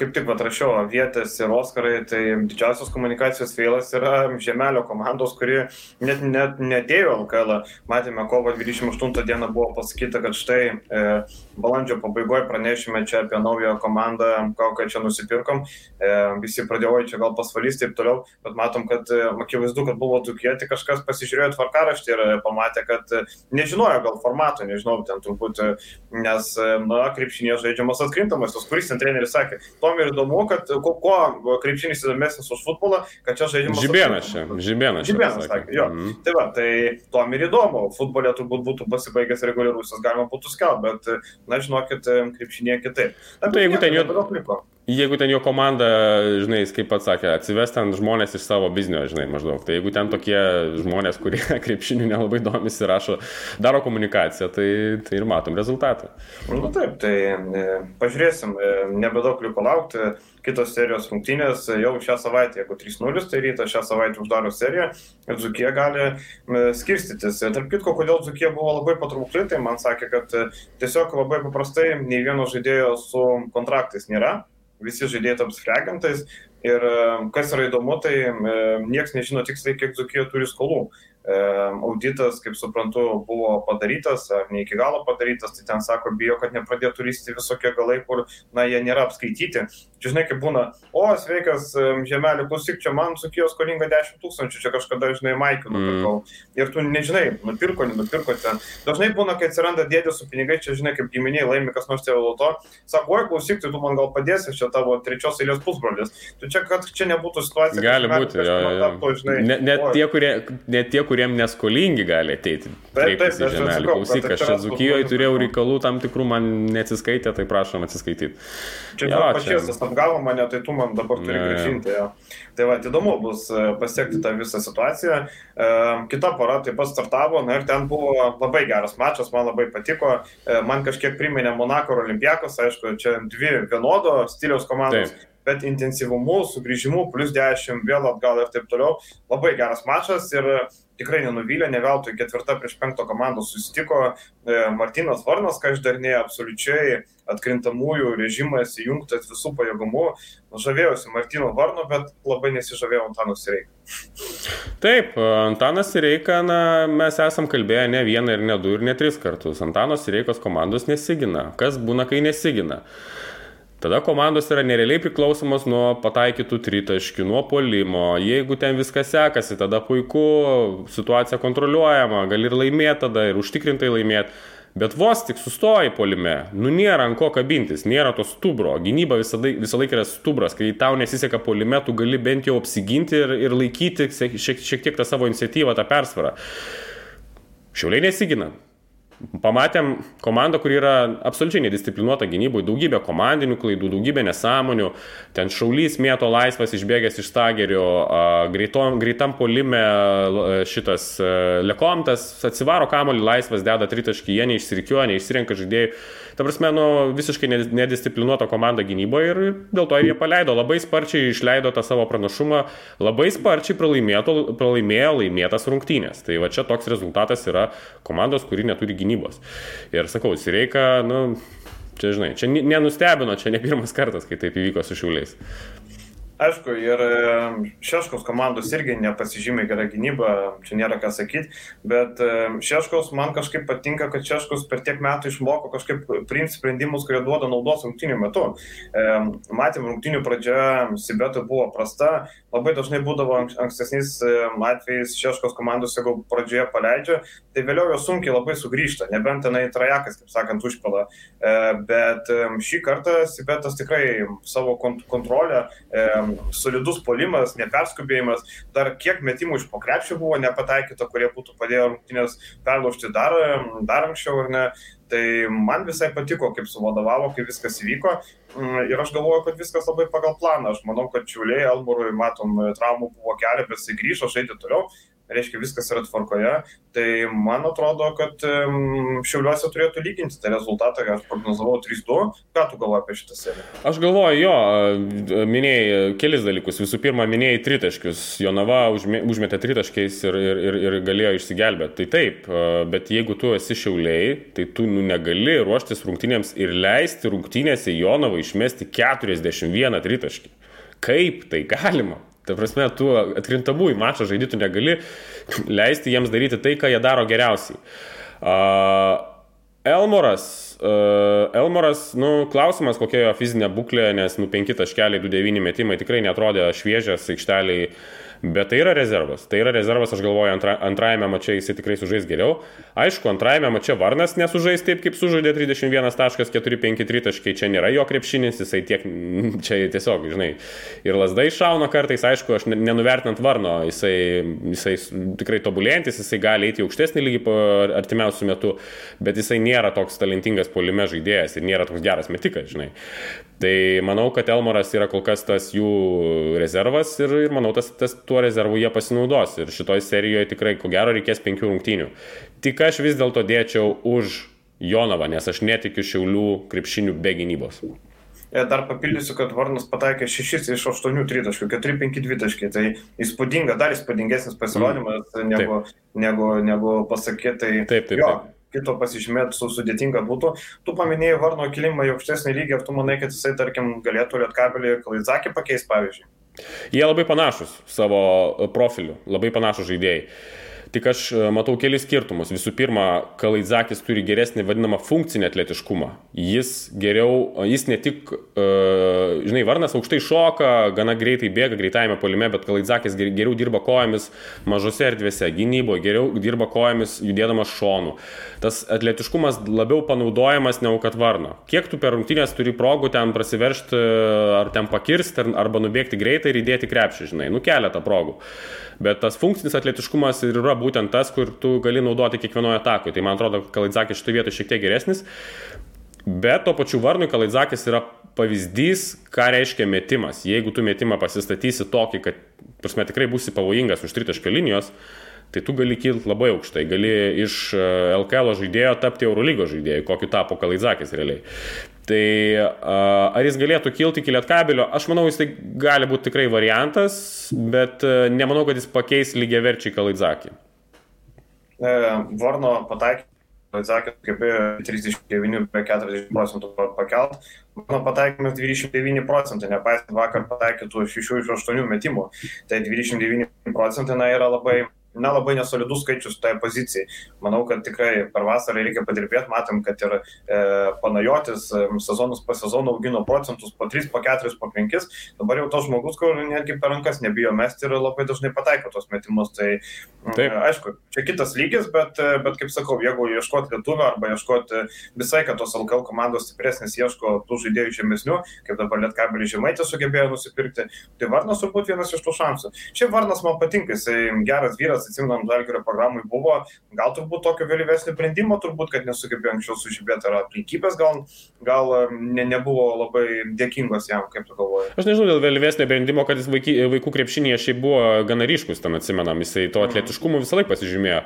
Speaker 1: kaip tik atrašiau vietės ir Oskarai, tai didžiausias komunikacijos vėlas yra Žemelio komandos, kuri net, net netėjo LKL. Matėme, kovo 28 dieną buvo pasakyta, kad štai e, balandžio pabaigoje pranešime čia apie naują komandą, kokią čia nusipirkom. E, visi pradėjo, čia gal pasvalys taip toliau, bet matom, kad e, akivaizdu, kad buvo tokie, tik kažkas pasižiūrėjo tvarkaraštį ir pamatė, kad e, nežinojo gal formato, nežinau, ten turbūt, e, nes, e, na, krepšinė žaidžiamas atkrintas kintamosios, kuris ten treneris sakė, tom ir įdomu, kad kuo, kuo krepšinis įdomesnis už futbolą, kad čia žaidžiamas.
Speaker 2: Žibėnas čia, Žibėnas.
Speaker 1: Žibėnas sakė, jo. Mm. Tai va, tai tom ir įdomu, futbolė turbūt būtų pasibaigęs reguliarusis, galima būtų skelbti, bet, na, žinokit, krepšinė kitaip.
Speaker 2: Na, tai jeigu ten jau... Jeigu ten jo komanda, žinai, kaip pats sakė, atsives ten žmonės iš savo biznio, žinai, maždaug. Tai jeigu ten tokie žmonės, kurie krepšinių nelabai domisi, rašo, daro komunikaciją, tai, tai ir matom rezultatą.
Speaker 1: Na nu, taip, tai e, pažiūrėsim, e, nebedaug liko laukti. Kitos serijos rungtynės jau šią savaitę, jeigu 3-0, tai ryta šią savaitę uždaro seriją ir Zukie gali e, skirstytis. Tarp kitko, kodėl Zukie buvo labai patraukli, tai man sakė, kad tiesiog labai paprastai nei vieno žaidėjo su kontraktais nėra visi žaidėjai taps fregantais. Ir e, kas yra įdomu, tai e, niekas nežino tiksliai, kiek Dzukija turi skolų. Auditas, kaip suprantu, buvo padarytas, ar ne iki galo padarytas, tai ten sako, bijo, kad nepradėtų lysti visokie galai, kur, na, jie nėra apskaityti. Čia žinai, kaip būna, o, sveikas, žemelį, klausyk, čia man sukijos skolinga 10 tūkstančių, čia kažkada, žinai, Maikį nupirkau. Mm. Ir tu nežinai, nupirko, nenupirko ten. Dažnai būna, kai atsiranda dėdė su pinigai, čia, žinai, kaip giminiai laimi kas nors tėvo loto, sako, oi, klausyk, tai tu man gal padėsi, čia tavo trečios eilės pusbrolis. Tu čia, kad čia nebūtų situacija.
Speaker 2: Gali būti, jo, jo. Tapto, žinai, net, net, tie, kurie, net tie, kuriem neskolingi gali ateiti. Taip, taip, taip. Žemelį. Klausyk, aš čia Zukijoje turėjau reikalų tam tikrų, man neatsiskaitė, tai prašom atsiskaityti.
Speaker 1: Čia jo, pačias apgavo mane, tai tu man dabar turi grįžinti. Tai va, įdomu bus e, pasiekti tą visą situaciją. E, kita pora taip pat startavo, na ir ten buvo labai geras mačas, man labai patiko. E, man kažkiek priminė Monako ir Olimpiakos, aišku, čia dvi vienodo stiliaus komandos. Taip bet intensyvumu, sugrįžimu, plus 10, vėl atgal ir taip toliau. Labai geras mačas ir tikrai nenuvylė, ne veltui ketvirta prieš penkto komandos susitiko e, Martinas Varnas, ką išdarnėjo absoliučiai atkrintamųjų režimas įjungtas visų pajėgumų. Žavėjausi Martino Varno, bet labai nesižavėjau Antano Sireika.
Speaker 2: Taip, Antanas Sireika, na, mes esam kalbėję ne vieną ir ne du ir ne tris kartus. Antano Sireikos komandos nesigina. Kas būna, kai nesigina? Tada komandos yra nerealiai priklausomos nuo pataikytų tritaškių, nuo polimo. Jeigu ten viskas sekasi, tada puiku, situacija kontroliuojama, gali ir laimėti tada, ir užtikrintai laimėti. Bet vos tik sustoji polime, nu nėra ant ko kabintis, nėra to stubro. Gynyba visada, visą laiką yra stubras, kai tau nesiseka polime, tu gali bent jau apsiginti ir, ir laikyti šiek, šiek tiek tą savo iniciatyvą, tą persvarą. Šiauliai nesigina. Pamatėm komandą, kur yra absoliučiai nedisciplinuota gynyboje, daugybė komandinių klaidų, daugybė nesąmonių, ten šaulys mėto laisvas išbėgęs iš stagerio, greitom, greitam polime šitas lekomtas atsivaro kamolį laisvas, deda tritaškį, jie neišsirikiuoja, neišsirenka žaidėjų. Ta prasme, nu, visiškai nedisciplinuota komanda gynyboje ir dėl to jie paleido, labai sparčiai išleido tą savo pranašumą, labai sparčiai pralaimėjo laimėtas rungtynės. Tai va čia toks rezultatas yra komandos, kuri neturi gynybos. Ir sakau, Sireika, nu, čia žinai, čia nenustebino, čia ne pirmas kartas, kai taip įvyko su šiuliais.
Speaker 1: Aišku, ir Šeškos komandos irgi nepasižymė gerą gynybą, čia nėra ką sakyti, bet Šeškos man kažkaip patinka, kad Šeškos per tiek metų išmoko kažkaip priimti sprendimus, kurie duoda naudos rungtinių metu. Matėm, rungtinių pradžia Sibeto buvo prasta, labai dažnai būdavo ankstesniais atvejais Šeškos komandos, jeigu pradžioje paleidžia, tai vėliau jos sunkiai labai sugrįžta, nebent tenai trajekas, kaip sakant, užpila. Bet šį kartą Sibetas tikrai savo kontrolę solidus polimas, neperskubėjimas, dar kiek metimų iš pokrepšio buvo nepataikyta, kurie būtų padėję rungtynės perlaužti dar, dar anksčiau ar ne. Tai man visai patiko, kaip suvadovavo, kaip viskas įvyko. Mm, ir aš galvoju, kad viskas labai pagal planą. Aš manau, kad Čiuliai, Alborui, matom, traumų buvo keli, bet jisai grįžo žaisti toliau reiškia viskas yra tvarkoje, tai man atrodo, kad Šiauliuose turėtų lyginti tą rezultatą, aš prognozavau 3-2. Ką tu galvoji apie šitą seriją?
Speaker 2: Aš galvoju, jo, minėjai kelis dalykus. Visų pirma, minėjai tritaškius. Jonava užmetė tritaškiais ir, ir, ir, ir galėjo išsigelbėti. Tai taip, bet jeigu tu esi Šiauliai, tai tu nu, negali ruoštis rungtynėms ir leisti rungtynėse Jonavą išmesti 41 tritaškį. Kaip tai galima? Ta prasme, tu atkrintamų į mačą žaidytų negali leisti jiems daryti tai, ką jie daro geriausiai. Uh, Elmoras, uh, Elmoras, nu, klausimas, kokia jo fizinė būklė, nes, nu, 5 taškeliai, 2-9 metimai tikrai netrodė šviežias aikšteliai. Uh, Bet tai yra rezervas. Tai yra rezervas, aš galvoju, antra, antrajame mače jisai tikrai sužais geriau. Aišku, antrajame mače Varnas nesužais taip, kaip sužaidė 31.453 taškai. Čia nėra jo krepšinis, jisai tiek, čia tiesiog, žinai, ir lasdai šauna kartais, aišku, aš nenuvertinant Varno, jisai, jisai tikrai tobulėjantis, jisai gali eiti į aukštesnį lygį artimiausių metų, bet jisai nėra toks talentingas polime žaidėjas ir nėra toks geras metikas, žinai. Tai manau, kad Elmoras yra kol kas tas jų rezervas ir, ir manau, tas, tas tuo rezervu jie pasinaudos. Ir šitoj serijoje tikrai, ko gero, reikės penkių rungtynių. Tik aš vis dėlto dėčiau už Jonavą, nes aš netikiu šiaulių krepšinių be gynybos.
Speaker 1: E, dar papildysiu, kad Varnas pataikė 6 iš 8 tritaškių, 4-5 taškai. Tai įspūdinga, dar įspūdingesnis pasirodymas mm. negu, negu, negu pasakė. Tai,
Speaker 2: taip, taip. Jo, taip
Speaker 1: kito pasižymėti su sudėtinga būtų. Tu paminėjai Varno kilimą į aukštesnį lygį, ar tu manai, kad jisai, tarkim, galėtų Lietkabelį ir Klaidzakį pakeisti, pavyzdžiui?
Speaker 2: Jie labai panašus savo profiliu, labai panašus žaidėjai. Tik aš e, matau kelis skirtumus. Visų pirma, Kalaidzakis turi geresnį vadinamą funkcinį atletiškumą. Jis geriau, e, jis ne tik, uh, žinai, Varnas aukštai šoka, gana greitai bėga greitajame polime, bet Kalaidzakis geriau dirba kojomis mažose erdvėse, gynyboje, geriau dirba kojomis judėdamas šonu. Tas atletiškumas labiau panaudojamas negu kad Varno. Kiek tu per rungtynės turi progų ten prasiveršti, ar ten pakirsti, arba nubėgti greitai ir įdėti krepšį, žinai, nu keletą progų. Bet tas funkcinis atletiškumas ir yra būtent tas, kur tu gali naudoti kiekvienoje atakoje. Tai man atrodo, Kalaidzakis šitoje vietoje šiek tiek geresnis. Bet to pačiu Varnui Kalaidzakis yra pavyzdys, ką reiškia metimas. Jeigu tu metimą pasistatysi tokį, kad, prasme, tikrai būsi pavojingas už tritaškio linijos, tai tu gali kilti labai aukštai, gali iš LKL žaidėjo tapti Eurolygos žaidėjų, kokiu tapo Kalaidzakis realiai. Tai ar jis galėtų kilti iki lietkabelio, aš manau, jis tai gali būti tikrai variantas, bet nemanau, kad jis pakeis lygiai verčiai Kalaidzakį.
Speaker 1: E, Varno pataikė, Kalaidzakį kaip 39-40 procentų pakelt, mano pataikymas 29 procentai, nepaisant vakar pataikytų 6 iš 8 metimų, tai 29 procentai na, yra labai na, labai nesolidus skaičius toje pozicijai. Manau, kad tikrai per vasarą reikia padirbėti, matom, kad ir e, panajotis e, sezonus po sezono augino procentus po 3, po 4, po 5, dabar jau tos žmogus, kur netgi per rankas nebijo mesti ir labai dažnai pataiko tos metimus. Tai Taip. aišku, čia kitas lygis, bet, bet kaip sakau, jeigu ieškoti lietuvio arba ieškoti visai, kad tos LKL komandos stipresnės ieško tų žaidėjų žemesnių, kaip dabar Lietkabelį Žemaitė sugebėjo nusipirkti, tai Varnas turbūt vienas iš tų šansų. Šiaip Varnas man patinka, jisai geras vyras, atsimnam, Žalgirio programai buvo, gal turbūt tokio vėlyvesnio sprendimo, turbūt, kad nesugebėjo anksčiau sužibėti, ar aplinkybės gal, gal ne, nebuvo labai dėkingos jam, kaip tu galvoji.
Speaker 2: Aš nežinau dėl vėlyvesnio sprendimo, kad jis vaiky, vaikų krepšinėje šiaip buvo gana ryškus, ten atsimenam, jisai to atletiškumu visą laiką pasižymėjo.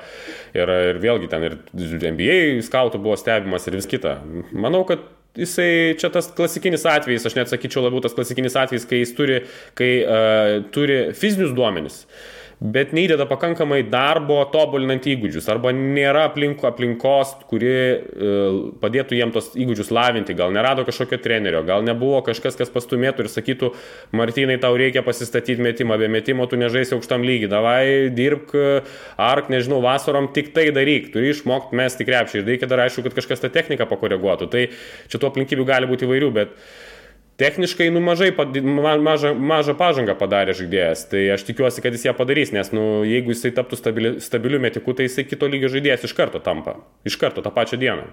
Speaker 2: Ir, ir vėlgi ten ir NBA skautų buvo stebimas ir vis kita. Manau, kad jisai čia tas klasikinis atvejis, aš net sakyčiau labiau tas klasikinis atvejis, kai jis turi, kai, uh, turi fizinius duomenis. Uh, bet neįdeda pakankamai darbo tobulinant įgūdžius. Arba nėra aplink, aplinkos, kuri e, padėtų jiem tos įgūdžius lavinti, gal nerado kažkokio trenerio, gal nebuvo kažkas, kas pastumėtų ir sakytų, Martinai, tau reikia pasistatyti metimą, be metimo tu nežaisi aukštam lygiai, davai dirbk, ark, nežinau, vasarom tik tai daryk, turi išmokti mesti krepšį ir reikia dar aišku, kad kažkas tą techniką pakoreguotų. Tai čia tų aplinkybių gali būti įvairių, bet Techniškai, nu, mažai, mažą, mažą pažangą padarė žaidėjas, tai aš tikiuosi, kad jis ją padarys, nes, nu, jeigu jisai taptų stabili, stabiliu metiku, tai jisai kito lygio žaidėjas iš karto tampa, iš karto tą pačią dieną.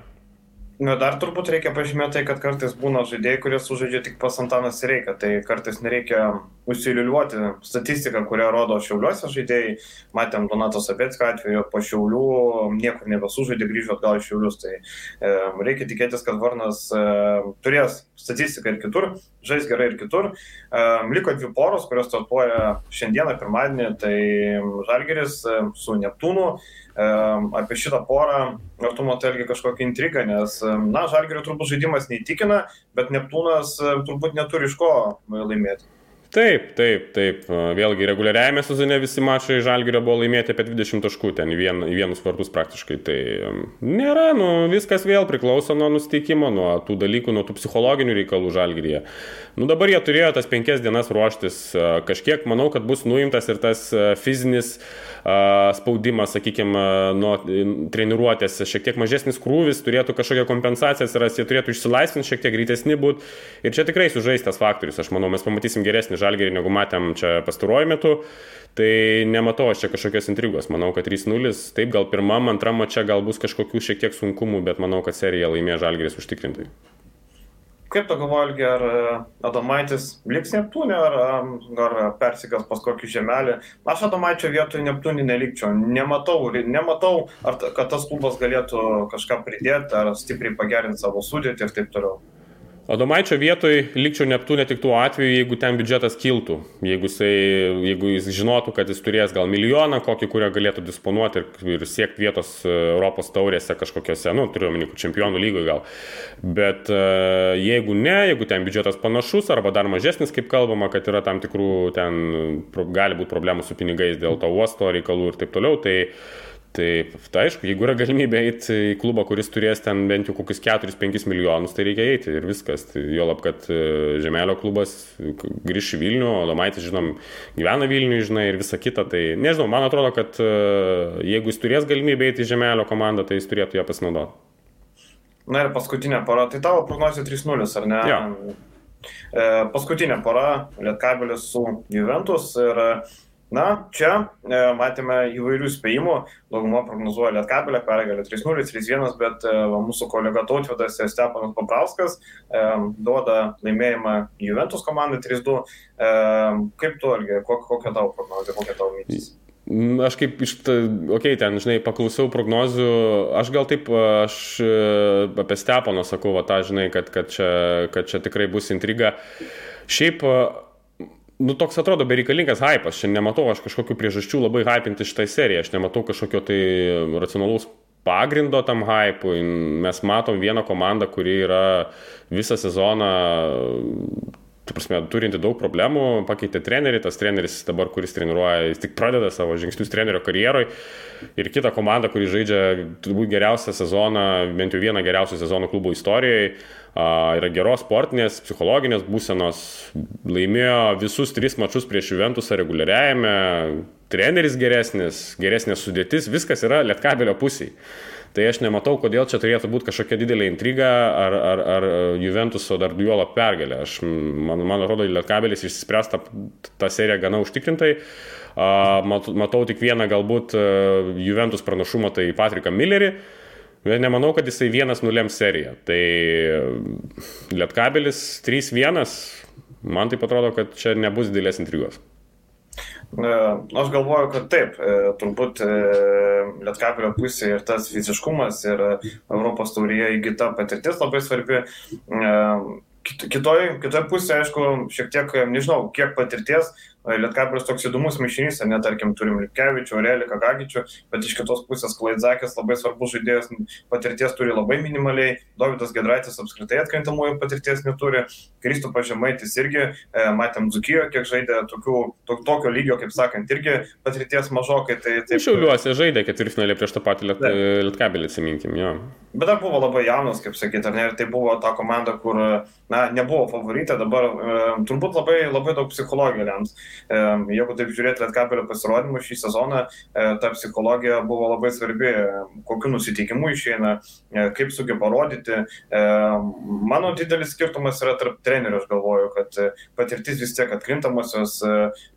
Speaker 1: Na, dar turbūt reikia pažymėti kad kartais būna žaidėjai, kurie sužaidžia tik pas Antanas Reikia, tai kartais nereikia užsiliuliuoti statistiką, kurią rodo Šiauliuose žaidėjai. Matėm Donato Sapetskio atveju, po Šiaulių niekur nebesužaidė, grįžo atgal į Šiaulius. Tai e, reikia tikėtis, kad Varnas e, turės statistiką ir kitur, žais gerai ir kitur. E, liko dvi poros, kurios startuoja šiandieną, pirmadienį, tai Žalgeris su Neptūnu. E, apie šitą porą, ar tu matai irgi kažkokią intrigą, nes, na, Žalgerio turbūt žaidimas neįtikina, bet Neptūnas turbūt neturi iš ko laimėti.
Speaker 2: Taip, taip, taip. Vėlgi, reguliariajame sezone visi mačai Žalgirio buvo laimėti apie 20 taškų, ten į, vien, vienus vartus praktiškai. Tai nėra, nu, viskas vėl priklauso nuo nusteikimo, nuo tų dalykų, nuo tų psichologinių reikalų Žalgiryje. Nu, dabar jie turėjo tas penkias dienas ruoštis. Kažkiek manau, kad bus nuimtas ir tas fizinis spaudimas, sakykime, nuo treniruotės, šiek tiek mažesnis krūvis, turėtų kažkokią kompensaciją atsirasti, jie turėtų išsilaisvinti, šiek tiek greitesni būti. Ir čia tikrai sužaistas faktorius, aš manau, mes pamatysim geresnį žalgerį, negu matėm čia pastaruoju metu. Tai nematau aš čia kažkokios intrigos. Manau, kad 3-0, taip gal pirmam, antram čia gal bus kažkokių šiek tiek sunkumų, bet manau, kad seriją laimė žalgeris užtikrintai.
Speaker 1: Kaip tu galvoji, ar e, Adomaitis liks Neptūnė, ar, ar persikas pas kokį žemelį? Aš Adomaičio vietoje Neptūnį nelikčiau. Nematau, nematau ar, kad tas klubas galėtų kažką pridėti, ar stipriai pagerinti savo sudėtį ir taip toliau.
Speaker 2: Adomaičio vietoj likčiau Neptūne tik tuo atveju, jeigu ten biudžetas kiltų. Jeigu, jisai, jeigu jis žinotų, kad jis turės gal milijoną, kokį, kurią galėtų disponuoti ir, ir siekti vietos e, Europos taurėse kažkokiose, nu, turiu omeny, čempionų lygoje gal. Bet uh, jeigu ne, jeigu ten biudžetas panašus arba dar mažesnis, kaip kalbama, kad yra tam tikrų ten gali būti problemų su pinigais dėl to uosto reikalų ir taip toliau, tai uh, Tai, tai aišku, jeigu yra galimybė eiti į klubą, kuris turės ten bent jau kokius 4-5 milijonus, tai reikia eiti ir viskas. Tai jo lab, kad e, Žemelio klubas grįž į Vilnių, o Domaitis, žinom, gyvena Vilnių, žinai, ir visa kita. Tai nežinau, man atrodo, kad e, jeigu jis turės galimybę eiti į Žemelio komandą, tai jis turėtų ją pasinaudoti.
Speaker 1: Na ir paskutinė para, tai tavo prognozija 3-0, ar ne?
Speaker 2: Ja.
Speaker 1: E, paskutinė para, Lietkabelis su Juventus ir Na, čia e, matėme įvairių spėjimų, dauguma prognozuoja Lietkabelę, pergalę 3-0, 3-1, bet e, mūsų kolega Tautvidas ir Stepanas Paprauskas e, duoda laimėjimą Juventus komandai 3-2. E, kaip tu, Algi, kokia, tavo prognozija, kokia tavo mintis?
Speaker 2: Aš kaip iš, okei, okay, ten, žinai, paklausiau prognozių, aš gal taip, aš e, apie Stepaną sakau, va, tą, žinai, kad, kad, čia, kad čia tikrai bus intriga. Šiaip nu, toks atrodo bereikalingas hypas. Šiandien nematau aš kažkokių priežasčių labai hypinti šitą seriją. Aš nematau kažkokio tai racionalaus pagrindo tam hypui. Mes matom vieną komandą, kuri yra visą sezoną tu prasme, turinti daug problemų, pakeitė trenerį, tas treneris dabar, kuris treniruoja, jis tik pradeda savo žingsnius trenerio karjeroje ir kita komanda, kuri žaidžia turbūt geriausią sezoną, bent jau vieną geriausių sezonų klubo istorijoje, yra geros sportinės, psichologinės būsenos, laimėjo visus tris mačius prieš Juventusą reguliariajame, treneris geresnis, geresnė sudėtis, viskas yra lietkabelio pusėje. Tai aš nematau, kodėl čia turėtų būti kažkokia didelė intriga ar, ar, ar Juventuso dar duolo pergalė. Aš, man, man atrodo, Lietkabelis išspręs tą, tą seriją gana užtikrintai. Matau, tik vieną galbūt Juventus pranašumą, tai Patriką Millerį. Nemanau, kad jisai vienas nulems seriją. Tai Lietkabelis 3-1, man tai atrodo, kad čia nebus didelės intrigos.
Speaker 1: Aš galvoju, kad taip, e, turbūt e, Lietkabelio pusė ir tas fiziškumas ir Europos taurėje įgyta patirtis labai svarbi. E, kitoj, kitoj pusėje, aišku, šiek tiek, nežinau, kiek patirties, Lietkabelis toks įdomus mišinys, ne, tarkim, turim Lipkevičių, Aureliką Gagičių, bet iš kitos pusės Klaidzakis labai svarbus žaidėjas, patirties turi labai minimaliai, Davidas Gedraitis apskritai atkrintamųjų patirties neturi, Kristupas Žemaitis irgi, e, matėm Dzukijo, kiek žaidė tokių, to, tokio lygio, kaip sakant, irgi patirties mažokai. Tai,
Speaker 2: taip, Šiauliuose žaidė ketvirtfinalį prieš tą patį Liet, Lietkabelį, atsiminkim, jo.
Speaker 1: Bet dar buvo labai jaunas, kaip sakyti, ar ne, ir tai buvo ta komanda, kur, na, nebuvo favoritė, dabar e, turbūt labai, labai daug psichologijų lems. Jeigu taip žiūrėti Lietkabelio pasirodymų šį sezoną, e, ta psichologija buvo labai svarbi, kokiu nusiteikimu išeina, e, kaip sugeba rodyti. Mano didelis skirtumas yra tarp trenerių, aš galvoju, kad patirtis vis tiek atkrintamosios,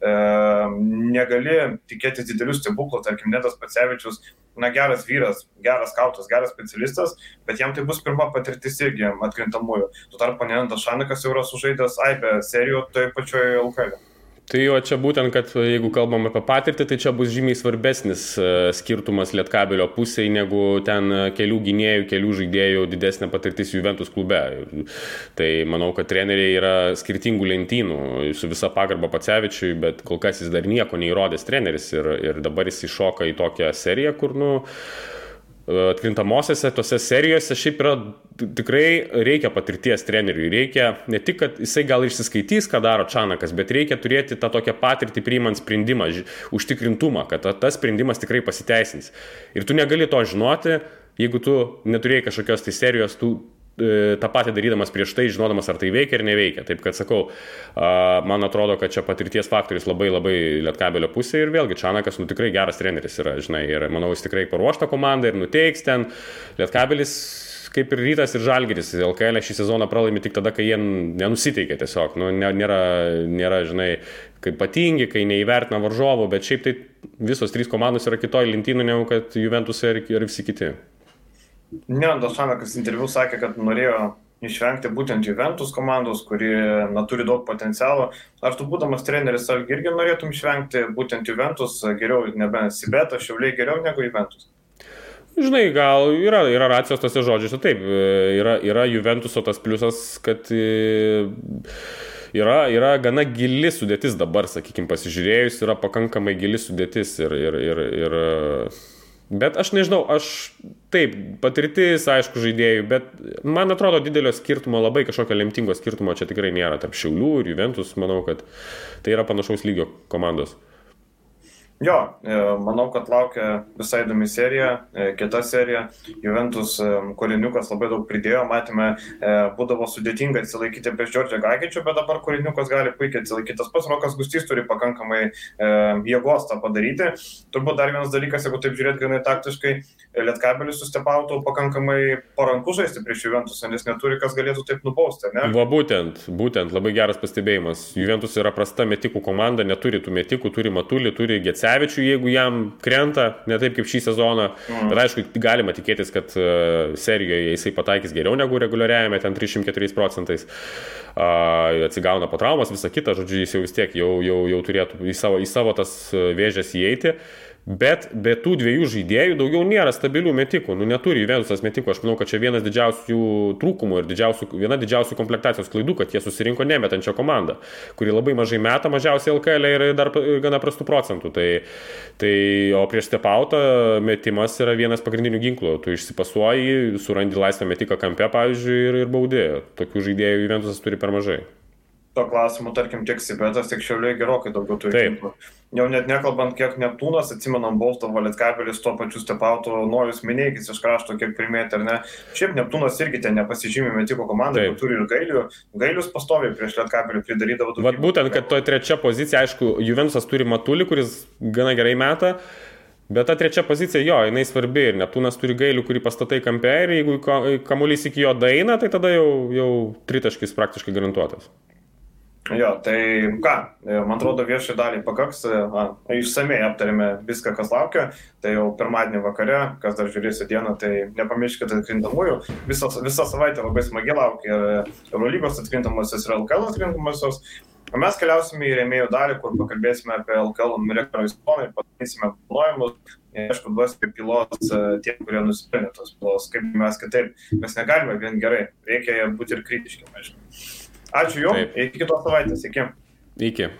Speaker 1: negali tikėtis didelių stebuklų, tarkim, Netas Pacevičius, na, geras vyras, geras kautas, geras specialistas, bet jam tai bus pirma patirtis irgi atkrintamųjų. Tuo tarpu Nenantas Šanikas jau yra sužaidęs AIBE serijų toje pačioje LKL.
Speaker 2: Tai jo čia būtent, kad jeigu kalbam apie patirtį, tai čia bus žymiai svarbesnis e, skirtumas Lietkabelio pusėje negu ten kelių gynėjų, kelių žaidėjų didesnė patirtis Juventus klube. Tai manau, kad treneriai yra skirtingų lentynų, su visa pagarba Pacevičiui, bet kol kas jis dar nieko neįrodęs treneris ir, ir dabar jis iššoka į tokią seriją, kur, nu, atkrintamosiose tose serijose šiaip yra tikrai reikia patirties treneriui. Reikia ne tik, kad jisai gal išsiskaitys, ką daro Čanakas, bet reikia turėti tą tokią patirtį priimant sprendimą, užtikrintumą, kad tas sprendimas tikrai pasiteisins. Ir tu negali to žinoti, jeigu tu neturėjai kažkokios tai serijos, tu tą patį darydamas prieš tai, žinodamas, ar tai veikia ar neveikia. Taip kad sakau, man atrodo, kad čia patirties faktorius labai labai lietkabelio pusė ir vėlgi Čanakas, nu tikrai geras treneris yra, žinai, ir manau, jis tikrai paruošta komanda ir nuteiks ten. Lietkabelis kaip ir rytas ir žalgeris. LKL šį sezoną pralaimi tik tada, kai jie nenusiteikia tiesiog. Nu, nėra, nėra, žinai, kaip patingi, kai neįvertina varžovų, bet šiaip tai visos trys komandos yra kitoj lentynų negu kad Juventus ir, ir visi kiti.
Speaker 1: Ne, Došanakas interviu sakė, kad norėjo išvengti būtent Juventus komandos, kuri na, turi daug potencialo. Ar tu būdamas treneris Algi irgi norėtum išvengti būtent Juventus, geriau nebe Sibeta, Šiauliai geriau negu Juventus?
Speaker 2: Žinai, gal yra, yra racijos tose žodžiuose, taip, yra, yra Juventuso tas pliusas, kad e, yra, yra gana gili sudėtis dabar, sakykime, pasižiūrėjus, yra pakankamai gili sudėtis ir, ir, ir, ir Bet aš nežinau, aš taip, patirtis, aišku, žaidėjų, bet man atrodo didelio skirtumo, labai kažkokio lemtingo skirtumo čia tikrai nėra tarp Šiaulių ir Juventus, manau, kad tai yra panašaus lygio komandos.
Speaker 1: Jo, e, manau, kad laukia visai įdomi serija, e, kita serija. Juventus e, Koriniukas labai daug pridėjo, matėme, būdavo sudėtinga atsilaikyti prieš Džordžią Gagičių, bet dabar Koriniukas gali puikiai atsilaikyti. Tas pats Rokas Gustys turi pakankamai jėgos tą padaryti. Turbūt dar vienas dalykas, jeigu taip žiūrėt gana taktiškai, Lietkabelis sustepautų pakankamai paranku žaisti prieš Juventusą, nes neturi kas galėtų taip nubausti, ne?
Speaker 2: Va būtent, būtent, labai geras pastebėjimas. Juventus yra prasta metikų komanda, neturi tų metikų, turi matulį, turi getsę Jacevičių, jeigu jam krenta, ne taip kaip šį sezoną. Mm. Ir aišku, galima tikėtis, kad uh, serijoje jisai pataikys geriau negu reguliariajame, ten 304 procentais. Atsigauna po traumas, visa kita, žodžiu, jis jau vis tiek jau, jau, jau turėtų į savo, į savo tas vėžės įeiti. Uh, Bet be tų dviejų žaidėjų daugiau nėra stabilių metikų. Nu, neturi Juventusas metikų. Aš manau, kad čia vienas didžiausių trūkumų ir didžiausių, viena didžiausių komplektacijos klaidų, kad jie susirinko nemetančią komandą, kuri labai mažai meta, mažiausiai LKL ir dar gana prastų procentų. Tai, tai, o prieš stepautą metimas yra vienas pagrindinių ginklų. Tu išsipasuoji, surandi laisvą metiką kampe, pavyzdžiui, ir, ir baudė. Tokių žaidėjų Juventusas turi per mažai.
Speaker 1: To klausimu, tarkim, tiek Sibetas, tiek Šiauliai gerokai daugiau turi. Taip. Jau net nekalbant, kiek Neptūnas, atsimenam, Boltovo Lietkabelis, tuo pačiu stepautų, Nojus Minėkis iš krašto, kiek primėti, ar ne. Šiaip Neptūnas irgi ten nepasižymė metiko komandai, kur turi ir gailių. Gailius pastoviai prieš Lietkabelį pridarydavo
Speaker 2: daug. Vat būtent, kad toje trečia pozicija, aišku, Juventusas turi Matulį, kuris gana gerai meta. Bet ta trečia pozicija, jo, jinai svarbi ir Neptūnas turi gailių, kurį pastatai kampe ir jeigu kamuolys iki jo daina, tai tada jau, jau tritaškis praktiškai garantuotas.
Speaker 1: Jo, tai ką, man atrodo, viešai daliai pakaks, išsamei aptarėme viską, kas laukia, tai jau pirmadienį vakare, kas dar žiūrėsi dieną, tai nepamirškite atkrintamųjų, visą, visą savaitę labai smagiai laukia ir Eurolygos atkrintamosios ir LKL atkrintamosios, o mes keliausime į rėmėjų dalį, kur pakalbėsime apie LKL rekordų istoriją, padarysime planuojimus, aišku, duosime pilos tie, kurie nusipelnė tos pilos, kaip mes kitaip, mes negalime vien gerai, reikia būti ir kritiški, aišku. Ačiū Jums, iki kitos savaitės, iki.
Speaker 2: Iki.